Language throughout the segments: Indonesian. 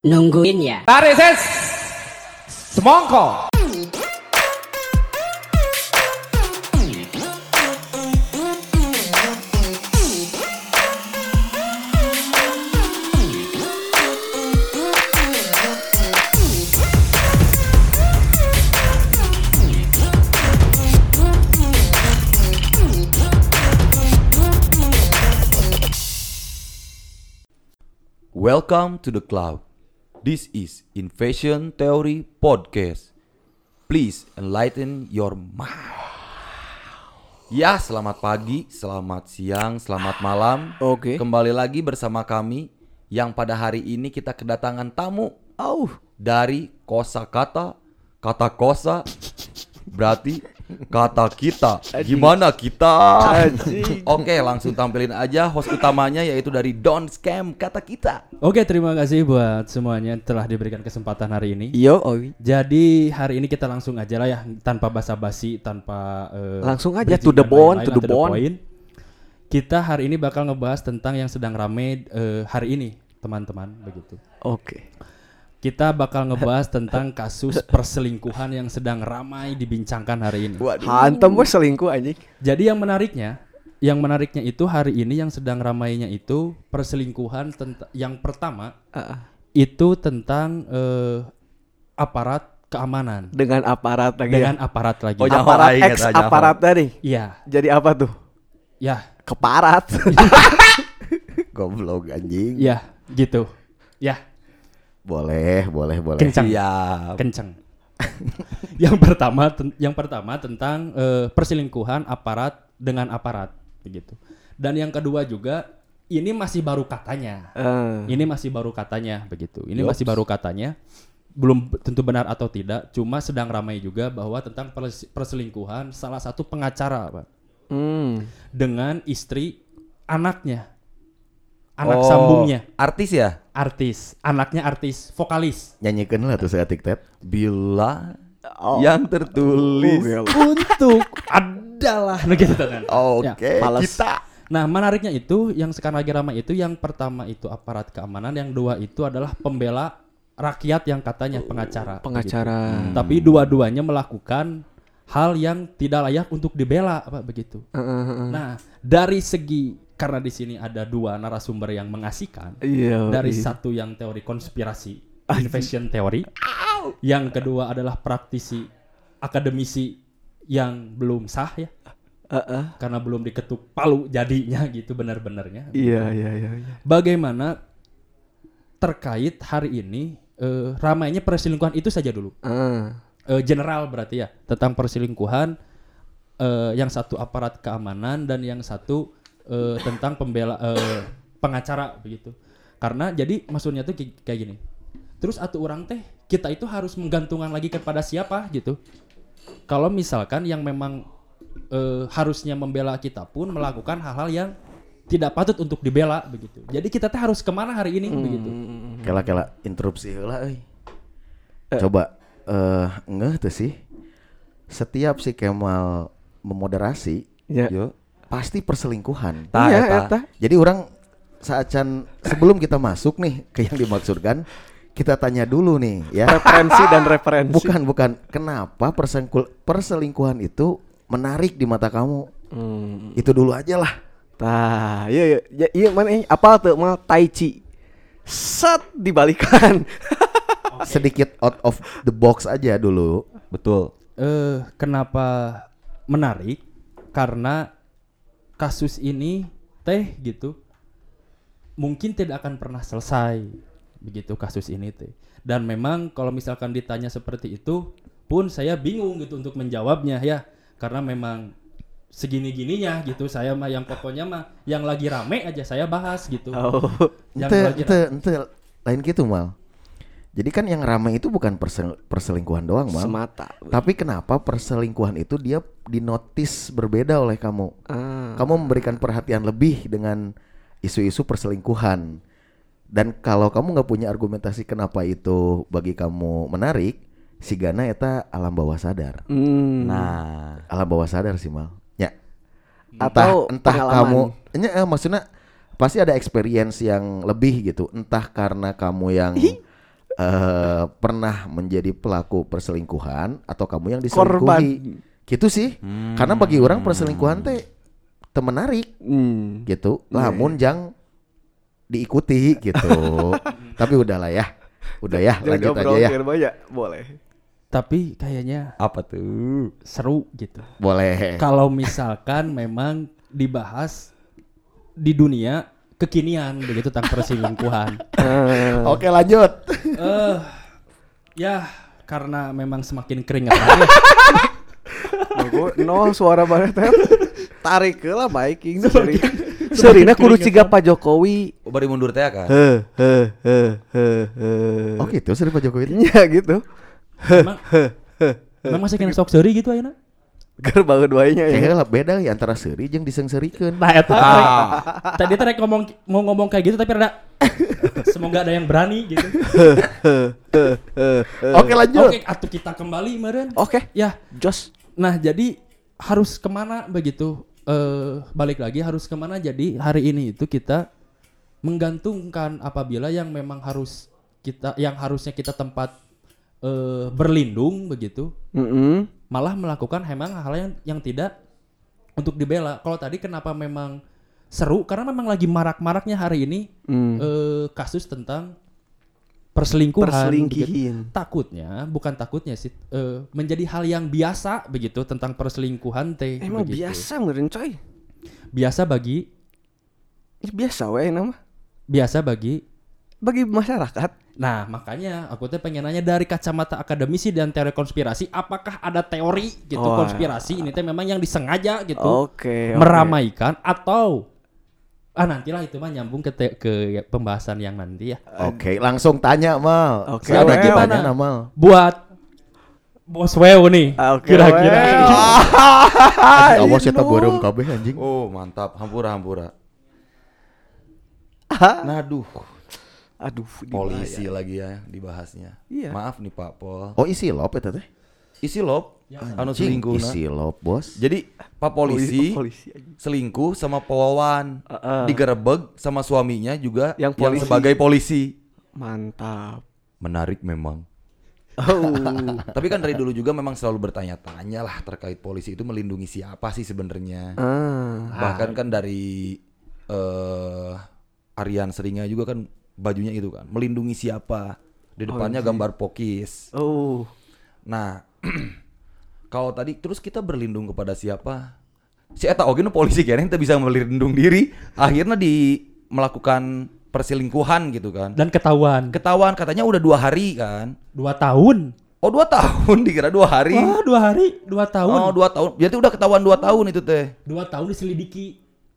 Nungguin ya. Tarik ses. Semongko. Welcome to the cloud. This is Invasion Theory Podcast. Please enlighten your mind. Ya, selamat pagi, selamat siang, selamat malam. Oke. Kembali lagi bersama kami yang pada hari ini kita kedatangan tamu Oh, dari kosakata, kata kosa berarti kata kita. Gimana kita? Oke, langsung tampilin aja host utamanya yaitu dari Don't Scam kata kita. Oke, terima kasih buat semuanya telah diberikan kesempatan hari ini. yo, Owi. Jadi hari ini kita langsung aja lah ya, tanpa basa-basi, tanpa eh, Langsung aja, to the bone, to the bone. point. Kita hari ini bakal ngebahas tentang yang sedang rame eh, hari ini, teman-teman, begitu. Oke. Kita bakal ngebahas tentang kasus perselingkuhan yang sedang ramai dibincangkan hari ini. Hantem gue selingkuh anjing. Jadi yang menariknya, yang menariknya itu hari ini yang sedang ramainya itu perselingkuhan yang pertama Ah, itu tentang eh, aparat keamanan dengan aparat lagi. dengan ya. aparat lagi. Oh, aparat lain, X kata, jangan. aparat tadi. Iya, Jadi apa tuh? ya, Keparat. Goblok anjing. ya, gitu. Ya, Boleh, boleh, boleh. Kencang. Siap. kenceng. yang pertama, ten- yang pertama tentang eh, perselingkuhan aparat dengan aparat, begitu. Dan yang kedua juga ini masih baru katanya. Eh, Ini masih baru katanya begitu. Ini masih baru katanya. Belum tentu benar atau tidak, cuma sedang ramai juga bahwa tentang perse- perselingkuhan salah satu pengacara, Pak, hmm. dengan istri anaknya. Anak Oh, sambungnya, Artis ya? artis, anaknya artis, vokalis. Nyanyikan lah tuh saya tiktet. Bila Oh. yang tertulis. Oh, Untuk adalah nah gitu kan. Oke, Ya. Males. kita. Nah, menariknya itu yang sekarang lagi ramai itu yang pertama itu aparat keamanan, yang dua itu adalah pembela rakyat yang katanya pengacara. Pengacara. begitu. Tapi dua-duanya melakukan hal yang tidak layak untuk dibela apa begitu. Eh, eh, eh. Nah, dari segi karena di sini ada dua narasumber yang mengasihkan. Iya. Dari iya. satu yang teori konspirasi, invasion teori. Yang kedua adalah praktisi akademisi yang belum sah ya, Eh, eh. karena belum diketuk palu jadinya gitu benar-benarnya. Iya, iya, iya. iya. Bagaimana terkait hari ini eh, ramainya perselingkuhan itu saja dulu. Ah. Eh, general berarti ya tentang perselingkuhan eh, yang satu aparat keamanan dan yang satu eh, tentang pembela eh, pengacara begitu. Karena jadi maksudnya tuh kayak gini. Terus atuh orang teh kita itu harus menggantungkan lagi kepada siapa gitu. Kalau misalkan yang memang eh, harusnya membela kita pun melakukan hal-hal yang tidak patut untuk dibela begitu. Jadi kita teh harus ke mana hari ini begitu. Kela kela interupsi heula euy. Coba eh ngeh tuh sih. Setiap si Kemal memoderasi, Ya. yo pasti perselingkuhan. Iya, eta. eta. Jadi orang saacan sebelum kita masuk nih ke yang dimaksudkan, kita tanya dulu nih ya. Referensi dan referensi. Bukan, bukan. Kenapa persengkul- perselingkuhan itu menarik di mata kamu? Hmm. Itu dulu aja lah. Tah, iya iya. Ya, iya mana ini? Apa tuh mah tai chi. Set dibalikan. Sedikit out of the box aja dulu. Betul. eh kenapa menarik? Karena kasus ini teh gitu mungkin tidak akan pernah selesai begitu kasus ini teh. Dan memang kalau misalkan ditanya seperti itu pun saya bingung gitu untuk menjawabnya ya karena memang segini-gininya gitu saya mah yang pokoknya mah yang lagi rame aja saya bahas gitu. oh. Yang Ente, lagi ente, ente, lain gitu mal. Jadi kan yang ramai itu bukan persel- perselingkuhan doang mal. Semata. Tapi kenapa perselingkuhan itu dia dinotis berbeda oleh kamu? Ah. Kamu memberikan perhatian lebih dengan isu-isu perselingkuhan. Dan kalau kamu nggak punya argumentasi kenapa itu bagi kamu menarik, si Gana eta alam bawah sadar. Hmm. Nah, alam bawah sadar sih mal. Ya. Atau entah, entah kamu, Nya, eh, maksudnya pasti ada experience yang lebih gitu. Entah karena kamu yang eh pernah menjadi pelaku perselingkuhan atau kamu yang Korban. diselingkuhi. Gitu sih. Karena bagi orang perselingkuhan teh teu menarik Hmm. gitu. Lamun jang diikuti gitu. Tapi udahlah ya. Udah ya, lanjut aja ya. banyak, boleh. Tapi kayaknya Apa tuh? seru gitu. Boleh. Kalau misalkan memang dibahas di dunia kekinian begitu tentang perselingkuhan. Oke, lanjut. Eh ya karena memang semakin keringat aja. Aku no suara banget. Tarik ke lah biking sorry. Serina kudu ciga Pak Jokowi. Oh, bari mundur teh kan? Heh heh. Oh gitu sih Pak Jokowi. Iya gitu. Memang memang masih kena sok seri gitu ayeuna. Ger banget duanya ya. Kayaknya lah beda ya antara seri jeung disengserikeun. Nah, eta Ah. tadi tadi ngomong mau ngomong kayak gitu tapi ada semoga ada yang berani gitu. Oke, lanjut. Oke, atuh kita kembali meren. Oke, Ya, Jos. nah jadi harus ke mana begitu? Eh balik lagi harus ke mana? Jadi hari ini itu kita menggantungkan apabila yang memang harus kita yang harusnya kita tempat eh berlindung begitu Mm-mm. Malah melakukan emang hal yang yang tidak untuk dibela. Kalau tadi kenapa memang seru karena memang lagi marak-maraknya hari ini Hmm. eh, kasus tentang perselingkuhan. Perselingkihin. begitu. Takutnya, bukan takutnya sih, eh, menjadi hal yang biasa begitu tentang perselingkuhan teh. Emang begitu. biasa meureun coy. Biasa bagi Biasa we nama. biasa bagi. Bagi masyarakat. Nah makanya aku teh pengen nanya dari kacamata akademisi dan teori konspirasi, apakah ada teori gitu Oh, konspirasi ini teh memang yang disengaja gitu Oke. oke. meramaikan atau ah nantilah itu mah nyambung ke te- ke pembahasan yang nanti ya. Oke, langsung tanya Mal. Oke, Saya ada Wel. gimana tanya Mal. Buat Bos Weo nih. Ah, Oke, Kira-kira. Awas eta beureum kabeh anjing. Oh, mantap. Hampura, hampura. Naduh, Aduh, di polisi lagi ya dibahasnya. Iya. Maaf nih Pak Pol. Oh isi lop eta teh. Isi lop, anu Anjing, selingkuh. Isi lop, Bos. Jadi Pak polisi, polisi aja. selingkuh sama polwan, Heeh. digerebek sama suaminya juga Yang yang, polisi. sebagai polisi. Mantap. Menarik memang. Oh. Tapi kan dari dulu juga memang selalu bertanya-tanya lah terkait polisi itu melindungi siapa sih sebenarnya. ah. Bahkan kan dari eh Aryan Seringa juga kan bajunya itu kan melindungi siapa. Di depannya gambar pokis. Oh. Nah, kalau tadi terus kita berlindung kepada siapa? Si eta oge nu polisi kayaknya kita bisa melindung diri, akhirnya di melakukan perselingkuhan gitu kan. Dan ketahuan Ketahuan katanya udah dua hari kan. dua tahun. Oh dua tahun dikira dua hari. Wah, dua hari, dua tahun. Oh dua tahun. Berarti udah ketahuan dua tahun itu teh. Dua tahun diselidiki.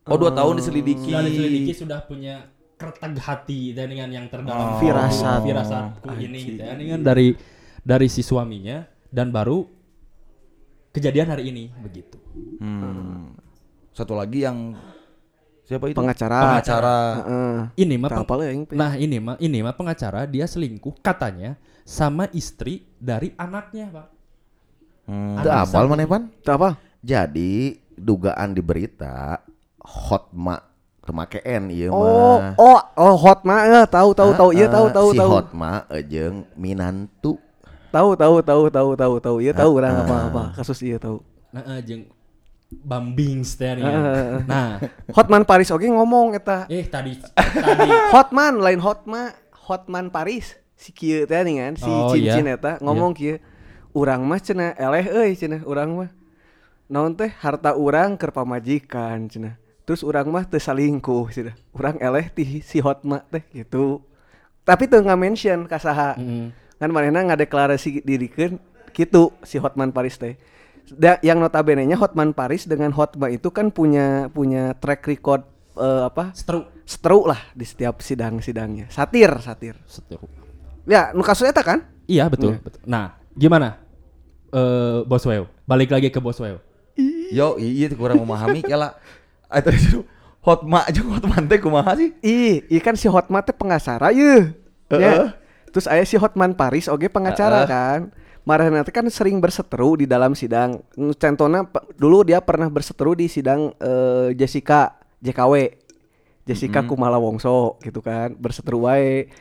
Oh dua tahun diselidiki. Sudah diselidiki sudah punya kerteg hati dan dengan yang terdalam Oh. Firasat. firasatku ini gitu ya. Ini kan dari dari si suaminya dan baru kejadian hari ini begitu. Hmm. Satu lagi yang siapa itu? Pengacara. Pengacara. Heeh. Ini mah peng- apa lah yang Nah, ini mah ini mah pengacara dia selingkuh katanya sama istri dari anaknya, Pak. Hmm. Anak apal satu. maneh pan? Apa? Jadi dugaan di berita Hotma make N ieu Oh, mah. oh, oh hot mah eh, tahu tahu tahu iya Ah, tahu tahu si tahu. Hotma jeung Minantu. Tahu tahu tahu tahu tahu tahu iya tahu orang Ah. apa apa kasus iya tahu. Nah, eh, jeung Bambing teh nih. Heeh. Nah, Hotman Paris oke ngomong eta. eh tadi tadi Hotman lain Hotma, Hotman Paris si kieu teh kan si Oh, cincin iya. eta ngomong kieu. Urang mah cenah eleh euy cenah urang mah. Naon teh harta urang keur pamajikan cenah. Terus urang mah teu salingkuh cenah. Urang eleh ti si Hotma teh gitu. Tapi teu mention ka saha. Mm. Kan manehna ngadeklarasi dirikeun kitu si Hotman Paris teh. Da, yang notabene-nya Hotman Paris dengan Hotma itu kan punya punya track record eh, apa? seteru Seteru lah di setiap sidang-sidangnya. Satir, satir. seteru. Ya, nu kasus eta kan? Iya, betul, betul. Nah, gimana? Eh Bos Weo, balik lagi ke Bos Weo. Yo, iya tuh kurang memahami kela. Itu disuruh hotma aja hotma teh kumaha sih? Ih, ih kan si Hotma teh pengacara ye. Ya. Terus aya si Hotman Paris oge pengacara kan. Marahna teh kan sering berseteru di dalam sidang. Contohnya dulu dia pernah berseteru di sidang eh, Jessica JKW. Jessica Kumala Wongso gitu kan, berseteru wae.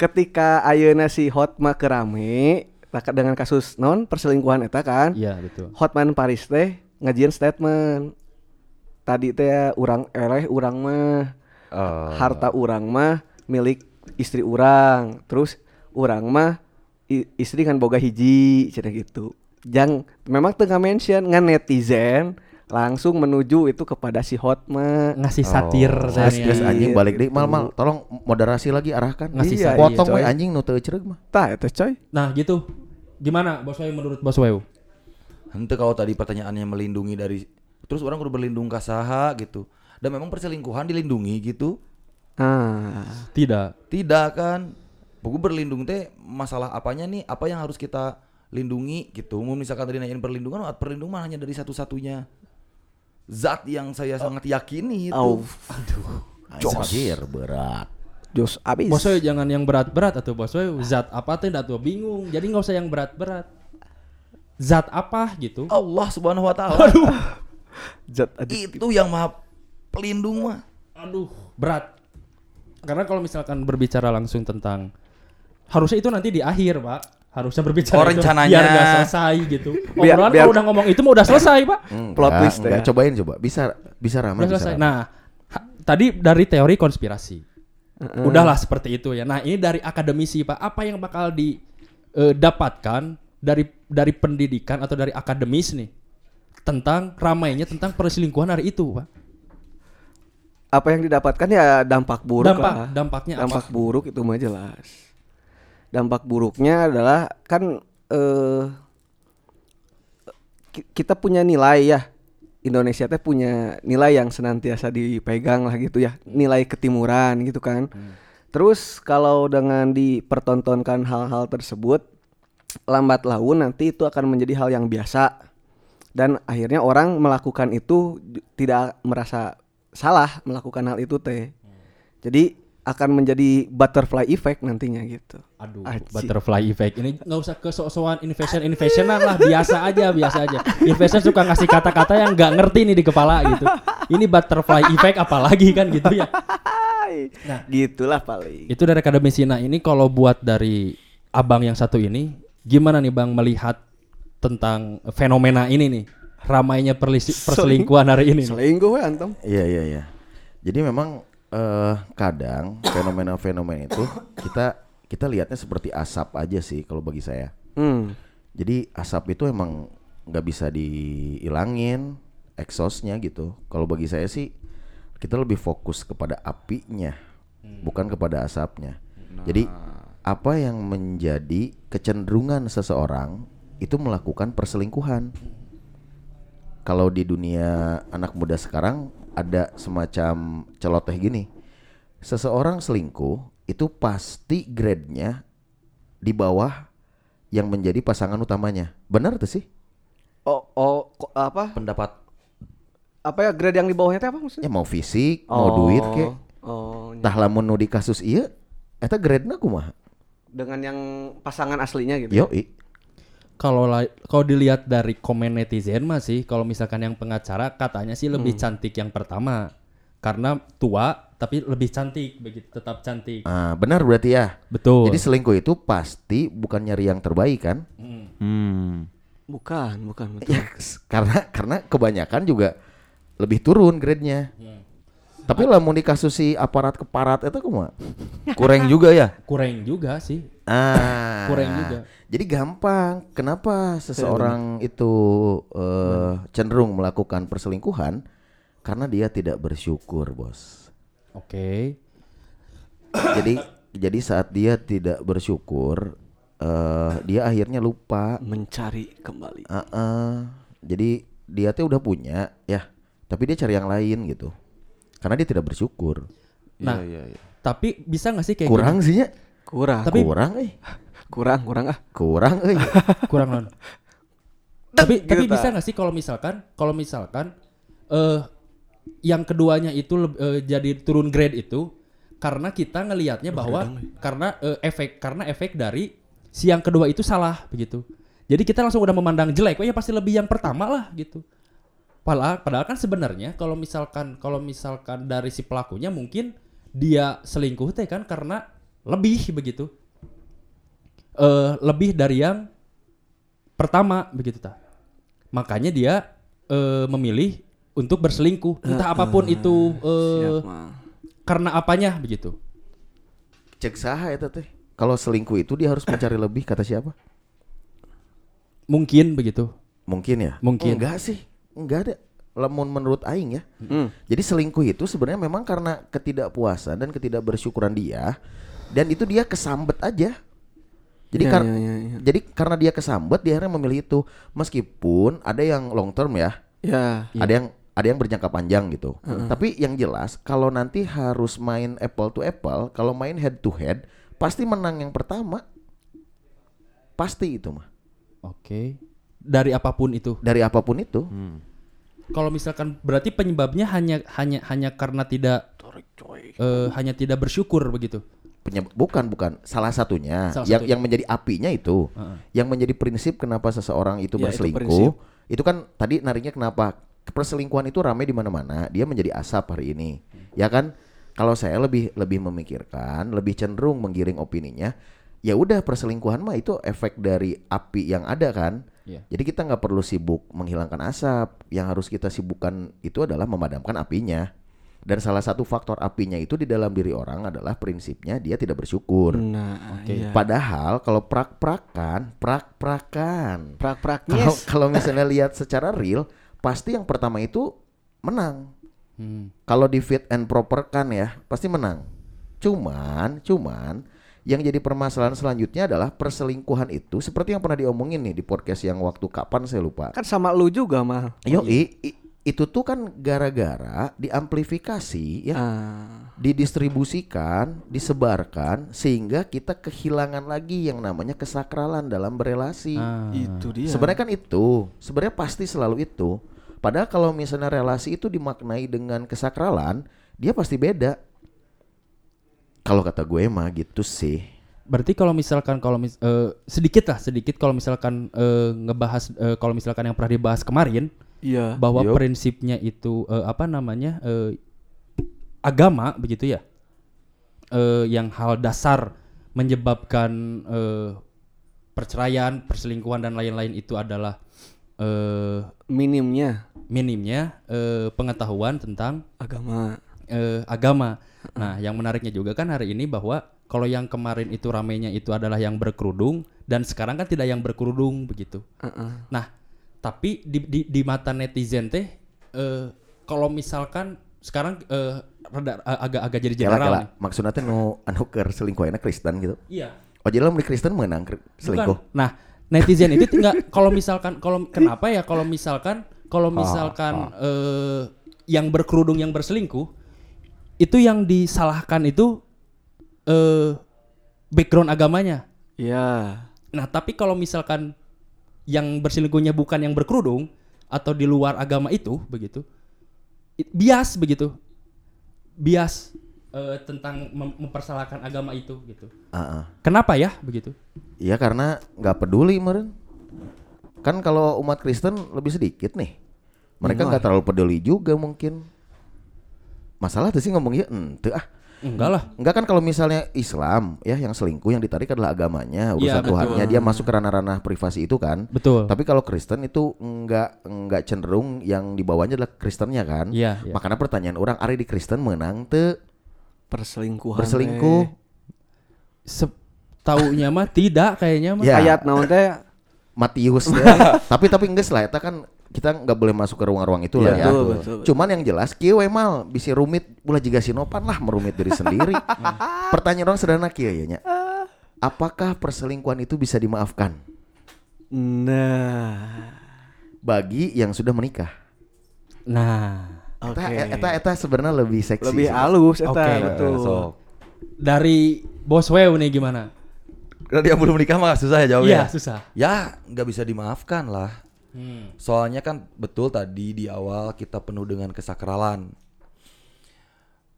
ketika ayeuna si Hotma kerame dengan kasus non perselingkuhan eta kan Iya, betul. Hotman Paris teh ngajieun statement tadi teh urang eleh urang mah Oh. harta urang mah milik istri urang terus urang mah istri kan boga hiji cenah gitu jang memang tengah mention ngan netizen langsung menuju itu kepada si Hotma Ngasih satir Oh, saya geus nih. anjing balik deh mal Gitu. mal tolong moderasi lagi arahkan Ngasih Iya, satir. potong we coy. anjing nu teu mah tah eta coy Nah, gitu. Gimana Bos Weu menurut Bos Weu? Hente kalau tadi pertanyaannya melindungi dari terus orang udah berlindung ke saha gitu. Dan memang perselingkuhan dilindungi gitu. ah Tidak. Tidak kan. Buku berlindung teh masalah apanya nih? Apa yang harus kita lindungi gitu. Mau misalkan tadi nanyain perlindungan, perlindungan hanya dari satu-satunya zat yang saya sangat yakini itu. au anjir berat jos abis Bos Weu jangan yang berat-berat atau Bos Weu zat apa teh dah tuh bingung. Jadi nggak usah yang berat-berat. Zat apa gitu. Allah Subhanahu wa taala. Zat Itu yang maha pelindung mah. Aduh, berat. Karena kalau misalkan berbicara langsung tentang harusnya itu nanti di akhir, Pak. Harusnya berbicara Oh, itu rencananya. biar nggak selesai gitu. Biar- Obrolan biar- kalau udah ngomong itu mah udah selesai, Pak. Plot Enggak, twist enggak. ya. cobain coba bisa bisa ramai Udah bisa selesai. ramai. Nah, tadi dari teori konspirasi. Udahlah seperti itu ya. Nah, ini dari akademisi, Pak. Apa yang bakal didapatkan dari dari pendidikan atau dari akademis nih tentang ramainya tentang perselingkuhan hari itu, Pak? apa yang didapatkan ya dampak buruk Dampak- lah. dampaknya apa? dampak buruk itu mah jelas dampak buruknya adalah kan eh ki- kita punya nilai ya Indonesia teh punya nilai yang senantiasa dipegang lah gitu ya nilai ketimuran gitu kan terus kalau dengan dipertontonkan hal-hal tersebut lambat laun nanti itu akan menjadi hal yang biasa dan akhirnya orang melakukan itu tidak merasa salah melakukan hal itu teh jadi akan menjadi butterfly effect nantinya gitu Aduh, Aji. butterfly effect ini nggak usah kesok-sokan innovation innovationan lah biasa aja biasa aja. Investor suka ngasih kata-kata yang nggak ngerti nih di kepala gitu. Ini butterfly effect apalagi kan gitu ya. nah gitulah paling Itu dari akademisi. Nah ini kalau buat dari abang yang satu ini, gimana nih bang melihat tentang fenomena ini nih ramainya perselingkuhan hari ini? selingkuh we antum Iya iya iya. Jadi memang eh, kadang fenomena-fenomena itu kita kita lihatnya seperti asap aja sih kalau bagi saya. hmm. Jadi asap itu emang nggak bisa dihilangin exhaustnya gitu. Kalau bagi saya sih kita lebih fokus kepada apinya, bukan kepada asapnya. Jadi apa yang menjadi kecenderungan seseorang itu melakukan perselingkuhan. Kalau di dunia anak muda sekarang ada semacam celoteh gini. Seseorang selingkuh itu pasti grade-nya di bawah yang menjadi pasangan utamanya. Benar tuh sih? oh oh apa Pendapat apa ya grade yang di bawahnya apa maksudnya Ya mau fisik, mau duit kek. oh Tah lamun nu di kasus ieu eta grade-na kumaha? dengan yang pasangan aslinya gitu Yo, Kalau la- kalau dilihat dari komen netizen masih kalau misalkan yang pengacara katanya sih lebih cantik yang pertama karena tua tapi lebih cantik begitu tetap cantik. Ah, benar berarti ya. Betul. Jadi selingkuh itu pasti bukan nyari yang terbaik kan? bukan bukan betul Ya, karena karena kebanyakan juga lebih turun grade-nya. Tapi lamun di kasus si aparat keparat itu kumaha? kurang juga ya. kurang juga sih. Ah. Kurang juga. Jadi gampang. Kenapa seseorang itu eh, cenderung melakukan perselingkuhan? Karena dia tidak bersyukur, Bos. Oke. jadi jadi saat dia tidak bersyukur, eh dia akhirnya lupa. mencari kembali Ah, ah. Jadi dia tuh udah punya, ya. Tapi dia cari yang lain gitu. Karena dia tidak bersyukur. Nah, Iya, tapi bisa nggak sih kayak Kurang sih ya. Kurang Tapi- kurang eh. kurang kurang ah Kurang eh. kurang non. tapi tapi Gitu, bisa tak? nggak sih kalau misalkan kalau misalkan eh yang keduanya itu eh, jadi turun grade itu karena kita ngelihatnya bahwa karena eh, efek karena efek dari si yang kedua itu salah begitu. Jadi kita langsung udah memandang jelek, oh ya pasti lebih yang pertama lah gitu. Padahal, padahal kan sebenarnya kalau misalkan kalau misalkan dari si pelakunya mungkin dia selingkuh teh kan karena lebih begitu. Eh lebih dari yang pertama begitu ta. Makanya dia eh, memilih untuk berselingkuh, entah apa pun itu eh, Siap, Mal. karena apanya begitu. Cek saha eta teh. Kalau selingkuh itu dia harus mencari lebih kata siapa? Mungkin begitu. Mungkin ya? Mungkin. Enggak sih. Enggak ada. Lamun menurut aing ya. Hmm. Jadi selingkuh itu sebenarnya memang karena ketidakpuasan dan ketidakbersyukuran dia dan itu dia kesambet aja. Jadi Ya, kar- ya, ya, ya. jadi karena dia kesambet dia akhirnya memilih itu. Meskipun ada yang long term ya, Ya. ada yang ada yang berjangka panjang gitu. Tapi yang jelas kalau nanti harus main apple to apple, kalau main head to head pasti menang yang pertama. Pasti itu mah. Oke. Dari apa pun itu. Dari apa pun itu. Kalau misalkan berarti penyebabnya hanya hanya hanya karena tidak eh, hanya tidak bersyukur begitu. Penyeb- bukan bukan. Salah satunya Salah yang satunya. yang menjadi apinya itu yang menjadi prinsip kenapa seseorang itu Ya, itu berselingkuh itu, kan tadi nariknya kenapa perselingkuhan itu ramai di mana-mana dia menjadi asap hari ini. Ya kan? Kalau saya lebih lebih memikirkan lebih cenderung menggiring opininya ya udah perselingkuhan mah itu efek dari api yang ada kan? Iya. jadi kita nggak perlu sibuk menghilangkan asap yang harus kita sibukkan itu adalah memadamkan apinya dan salah satu faktor apinya itu di dalam diri orang adalah prinsipnya dia tidak bersyukur. Nah, iya. Padahal kalau prak-prakan, prak-prakan. Prak-praknya Kalau kalau misalnya lihat secara real, pasti yang pertama itu menang. Hmm. Kalau di fit and proper kan ya, pasti menang. Cuman, cuman yang jadi permasalahan selanjutnya adalah perselingkuhan itu seperti yang pernah diomongin nih di podcast yang waktu kapan saya lupa. kan sama lu juga mal. Yo, i- i- itu tuh kan gara-gara diamplifikasi ya Ah. didistribusikan, disebarkan sehingga kita kehilangan lagi yang namanya kesakralan dalam berelasi. Ah. Itu dia. Sebenarnya kan itu, sebenarnya pasti selalu itu. Padahal kalau misalnya relasi itu dimaknai dengan kesakralan, dia pasti beda. Kalau kata gue mah gitu sih. Berarti kalau misalkan kalau mis eh, sedikit lah sedikit kalau misalkan eh, ngebahas eh, kalau misalkan yang pernah dibahas kemarin Iya. bahwa prinsipnya itu eh, apa namanya eh, agama begitu ya Eh, yang hal dasar menyebabkan eh, perceraian perselingkuhan dan lain-lain itu adalah eh, Minimnya minimnya eh, pengetahuan tentang agama. eh, agama. Nah, yang menariknya juga kan hari ini bahwa kalau yang kemarin itu ramainya itu adalah yang berkerudung dan sekarang kan tidak yang berkerudung begitu. Heeh. Nah, tapi di di, di mata netizen teh eh, kalau misalkan sekarang eh, rada agak-agak jadi Kela general. kela. nih. Maksudnya teh nu anu keur selingkuh Kristen gitu. Iya. Oh jadi lamun di Kristen menang selingkuh. Bukan. Nah, netizen itu tinggal kalau misalkan kalau kenapa ya kalau misalkan kalau misalkan eh, yang berkerudung yang berselingkuh itu yang disalahkan itu eh background agamanya. Iya. Nah, tapi kalau misalkan yang berselingkuhnya bukan yang berkerudung atau di luar agama itu begitu. Bias begitu. Bias eh, tentang mem- mempersalahkan agama itu gitu. Ah, ah. Kenapa ya begitu? Iya karena nggak peduli meren. Kan kalau umat Kristen lebih sedikit nih. Mereka nggak terlalu peduli juga mungkin. Masalah tuh sih ngomongnya ente ah. Enggak lah. Enggak kan kalau misalnya Islam ya yang selingkuh yang ditarik adalah agamanya, urusan Iya, betul. Tuhannya, dia masuk ke ranah-ranah privasi itu kan. Betul. Tapi kalau Kristen itu enggak enggak cenderung yang dibawanya adalah Kristennya kan. Iya, iya. Makanya pertanyaan orang ari di Kristen menang teu Perselingkuhan. berselingkuh. Se- taunya mah tidak kayaknya mah. Ya. Ayat naon teh? Matius tapi tapi enggak lah eta kan kita nggak boleh masuk ke ruang-ruang itu lah Iya, ya. betul, betul, betul. Cuman yang jelas kieu we mal bisa rumit ulah jiga sinopan lah merumit diri sendiri. Pertanyaan orang sederhana kieu ya nya. Apakah perselingkuhan itu bisa dimaafkan Nah. bagi yang sudah menikah? Nah. Eta eta eta sebenarnya lebih seksi. Lebih sih. halus eta Oke. betul. Sok. dari Bos Wew nih gimana? Kalau dia belum nikah mah susah ya jawabnya. Iya, susah. Ya nggak bisa dimaafkan lah. Hmm. Soalnya kan betul tadi di awal kita penuh dengan kesakralan.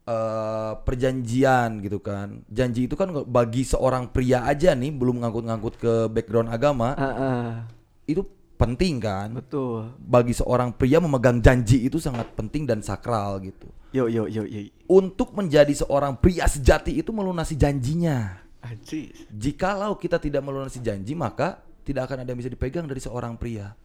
eh perjanjian gitu kan. Janji itu kan bagi seorang pria aja nih belum ngangkut-ngangkut ke background agama Heeh. itu penting kan. Betul. Bagi seorang pria memegang janji itu sangat penting dan sakral gitu. Yuk yuk yuk yuk. Untuk menjadi seorang pria sejati itu melunasi janjinya. Anjir. Jikalau kita tidak melunasi janji, maka tidak akan ada yang bisa dipegang dari seorang pria.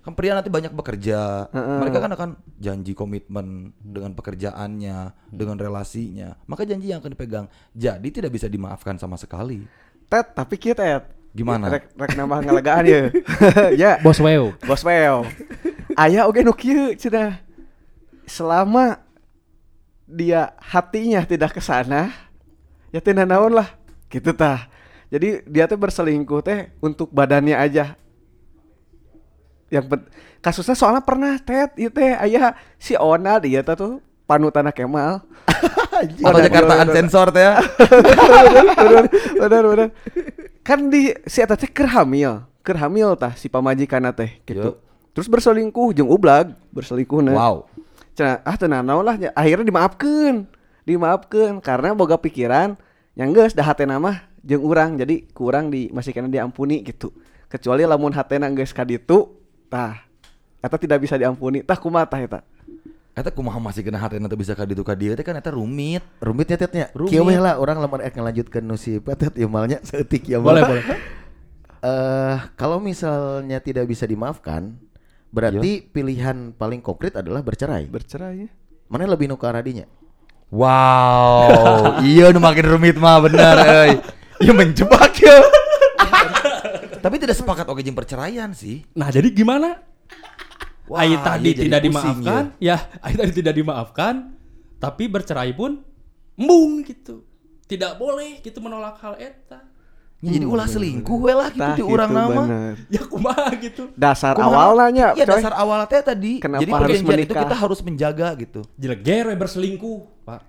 Kan pria nanti banyak bekerja, mereka kan akan janji komitmen dengan pekerjaannya, dengan relasinya, maka janji yang akan dipegang. Jadi tidak bisa dimaafkan sama sekali. Tet, tapi kita Tet. Gimana? Rek, rek nambah ngelegaan ya. ya. Bos Weo. Bos Weo. Aya oge nu kieu cenah. Selama dia hatinya tidak ke sana, ya teh naon lah. Gitu tah. Jadi dia tuh berselingkuh teh untuk badannya aja. Yang kasusnya soalnya pernah tet itu teh aya si Ona dia teh tuh panutan Kemal. Atau Jakarta sensor teh ya. bener, bener, bener. Kan di si eta teh keur hamil, keur hamil tah si pamajikan teh gitu. Yup. Terus berselingkuh jeung ublag, berselingkuh Wow. Cenah ah teu naon lah nya. akhirnya dimaafkeun. Dimaafkeun karena boga pikiran yang geus dah hatena mah jeung urang jadi kurang di masih kena diampuni gitu. Kecuali lamun hatena geus ka ditu, tah eta tidak bisa diampuni. Tah kumaha tah eta? Eta kumaha masih kena hati nanti bisa kaditu ka dieu teh kan eta rumit. Rumitnya tetnya. Rumit. Kieu lah orang lamar ek ngelanjutkeun nu si Petet ieu malnya seeutik ya Boleh, boleh. Eh kalau misalnya tidak bisa dimaafkan, berarti pilihan paling konkret adalah bercerai. Bercerai ya. Mana lebih nu ke arah dinya? Wow, iya nu makin rumit mah bener euy. Iya menjebak ya. Tapi tidak sepakat oke jeung perceraian sih. Nah, jadi gimana? Wah, Ai tadi iya jadi tidak pusing dimaafkan, ya. Ai tadi tidak dimaafkan, tapi bercerai pun embung gitu. Tidak boleh gitu menolak hal eta. Ya, jadi ulah selingkuh we lah gitu di orang gitu, nama. bener. Ya kumaha gitu. Dasar Kumaha? awalnya Iya coy. dasar awalnya teh tadi. Kenapa jadi harus perjanjian itu menikah? kita harus menjaga gitu. Jeleger we berselingkuh, Pak.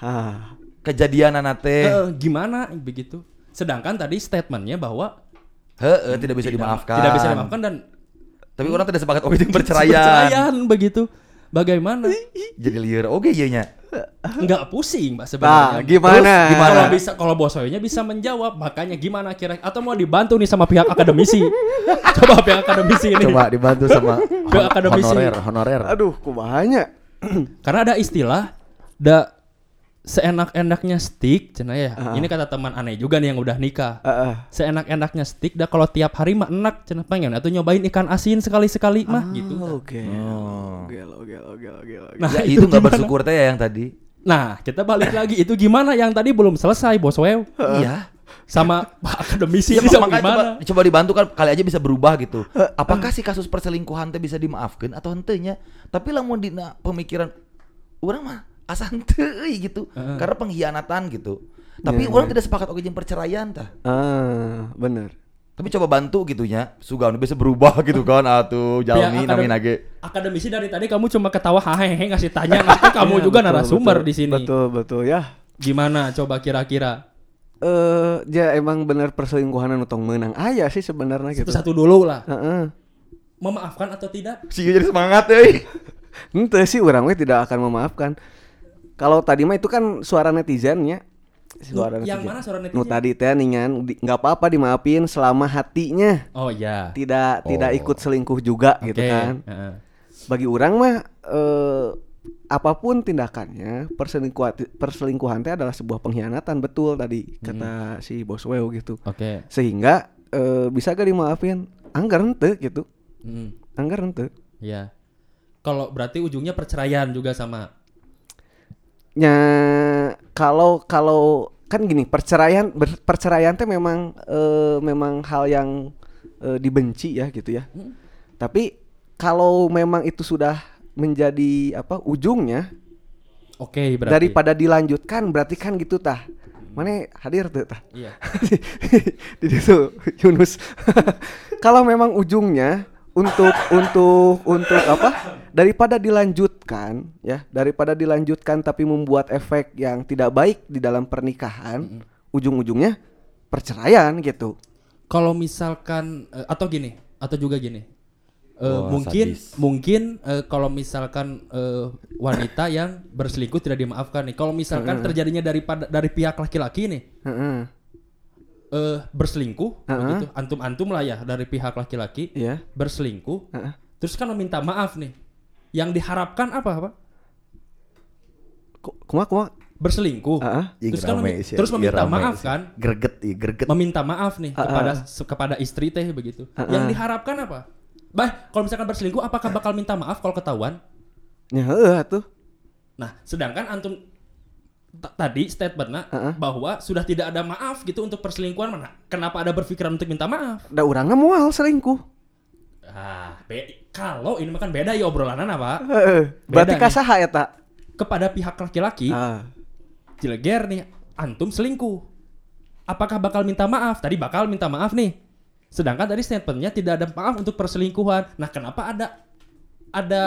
Hah. Kejadian anak teh. Eh, gimana begitu? Sedangkan tadi statementnya bahwa Heeh, tidak bisa dimaafkan. tidak bisa dimaafkan dan Tapi orang tidak sepakat oke jeung perceraian. perceraian begitu. Bagaimana? Jadi liar oke iya nya. Enggak pusing, Pak Nah, sebenarnya. gimana? Terus Gimana? Kalau bisa kalau bosoynya bisa menjawab, makanya gimana kira atau mau dibantu nih sama pihak akademisi. Coba pihak akademisi ini. Coba dibantu sama hon- akademisi. honorer, honorer. Aduh, kumahanya. Karena ada istilah da seenak-enaknya stick, cenah ya. Ah. Ini kata teman aneh juga nih yang udah nikah. Heeh. Seenak-enaknya stick dah kalau tiap hari mah enak cenah pengen atau nyobain ikan asin sekali-sekali mah gitu. Oke. Oh. Oke, oke, oke, oke, oke. Nah, Ya itu nggak bersyukur teh ya yang tadi. Nah, kita balik lagi itu gimana yang tadi belum selesai, Bos Wew. Iya. Sama Pak akademisi ini sama gimana? coba, coba dibantu kan kali aja bisa berubah gitu. Apakah si kasus perselingkuhan teh bisa dimaafkan atau henteu Tapi lamun dina pemikiran orang mah asa henteu euy gitu. Karena pengkhianatan gitu. Tapi orang tidak sepakat oke jeung perceraian tah. Ah, bener. Tapi coba bantu gitu nya. Sugan bisa berubah gitu kan atuh jalmi Pihak nami nage. Akademisi dari tadi kamu cuma ketawa hahehe ngasih tanya, nanti kamu Iya, juga betul, narasumber betul, di sini. Betul, betul ya. Gimana coba kira-kira? Eh, ya emang bener perselingkuhan anu tong menang aya sih sebenarnya gitu. Satu-satu dulu lah. Heeh. Memaafkan atau tidak? Si jadi semangat euy. Ente sih orang we tidak akan memaafkan. Kalau tadi mah itu kan suara netizennya. Suara Loh, yang netizen. mana suara Nu netizen? tadi teh ningan nggak apa-apa dimaafin selama hatinya Oh iya. tidak tidak Oh. ikut selingkuh juga gitu Oke, kan. heeh. Bagi orang mah eh, apa pun tindakannya perselingkuhan perselingkuhan teh adalah sebuah pengkhianatan betul tadi kata si Bos Weo gitu. Oke. Sehingga eh, bisa gak dimaafin? Anggar ente gitu. Hmm, Anggar ente. Iya. Kalau berarti ujungnya perceraian juga sama. Ya kalau kalau kan gini perceraian ber- perceraian teh memang eh, memang hal yang eh, dibenci ya gitu ya. Tapi kalau memang itu sudah menjadi apa ujungnya Oke, berarti. daripada dilanjutkan berarti kan gitu tah. Mana hadir tuh tah? Iya. di situ Yunus. kalau memang ujungnya untuk untuk untuk apa? Daripada dilanjutkan ya, daripada dilanjutkan tapi membuat efek yang tidak baik di dalam pernikahan, ujung-ujungnya perceraian gitu. Kalau misalkan eh, atau gini, atau juga gini. Wah, mungkin sadis. mungkin eh, kalau misalkan eh, wanita yang berselingkuh tidak dimaafkan nih. Kalau misalkan terjadinya daripada dari pihak laki-laki nih Heeh. Eh berselingkuh Heeh. begitu. Antum-antum lah ya dari pihak laki-laki Iya. berselingkuh. Heeh. Terus kan meminta maaf nih. Yang diharapkan apa, Pak? Ku- Kumaha kumaha? berselingkuh. Heeh. Ih, Terus kan memi- sih, terus meminta maaf sih. kan? Greget, greget. Meminta maaf nih kepada kepada istri teh begitu. Yang diharapkan apa? Bah, kalau misalkan berselingkuh apakah bakal minta maaf kalau ketahuan? Ya atuh. Nah, sedangkan antum tadi statementnya bahwa sudah tidak ada maaf gitu untuk perselingkuhan mana? Kenapa ada berpikiran untuk minta maaf? Da urang moal selingkuh. Ah, be- kalau ini makan beda ya obrolan apa? Heeh. Berarti Beda nih. kasaha eta? Kepada pihak laki-laki, Ah. Cileger nih, antum selingkuh. Apakah bakal minta maaf? Tadi bakal minta maaf nih. Sedangkan tadi statementnya tidak ada maaf untuk perselingkuhan. Nah, kenapa ada ada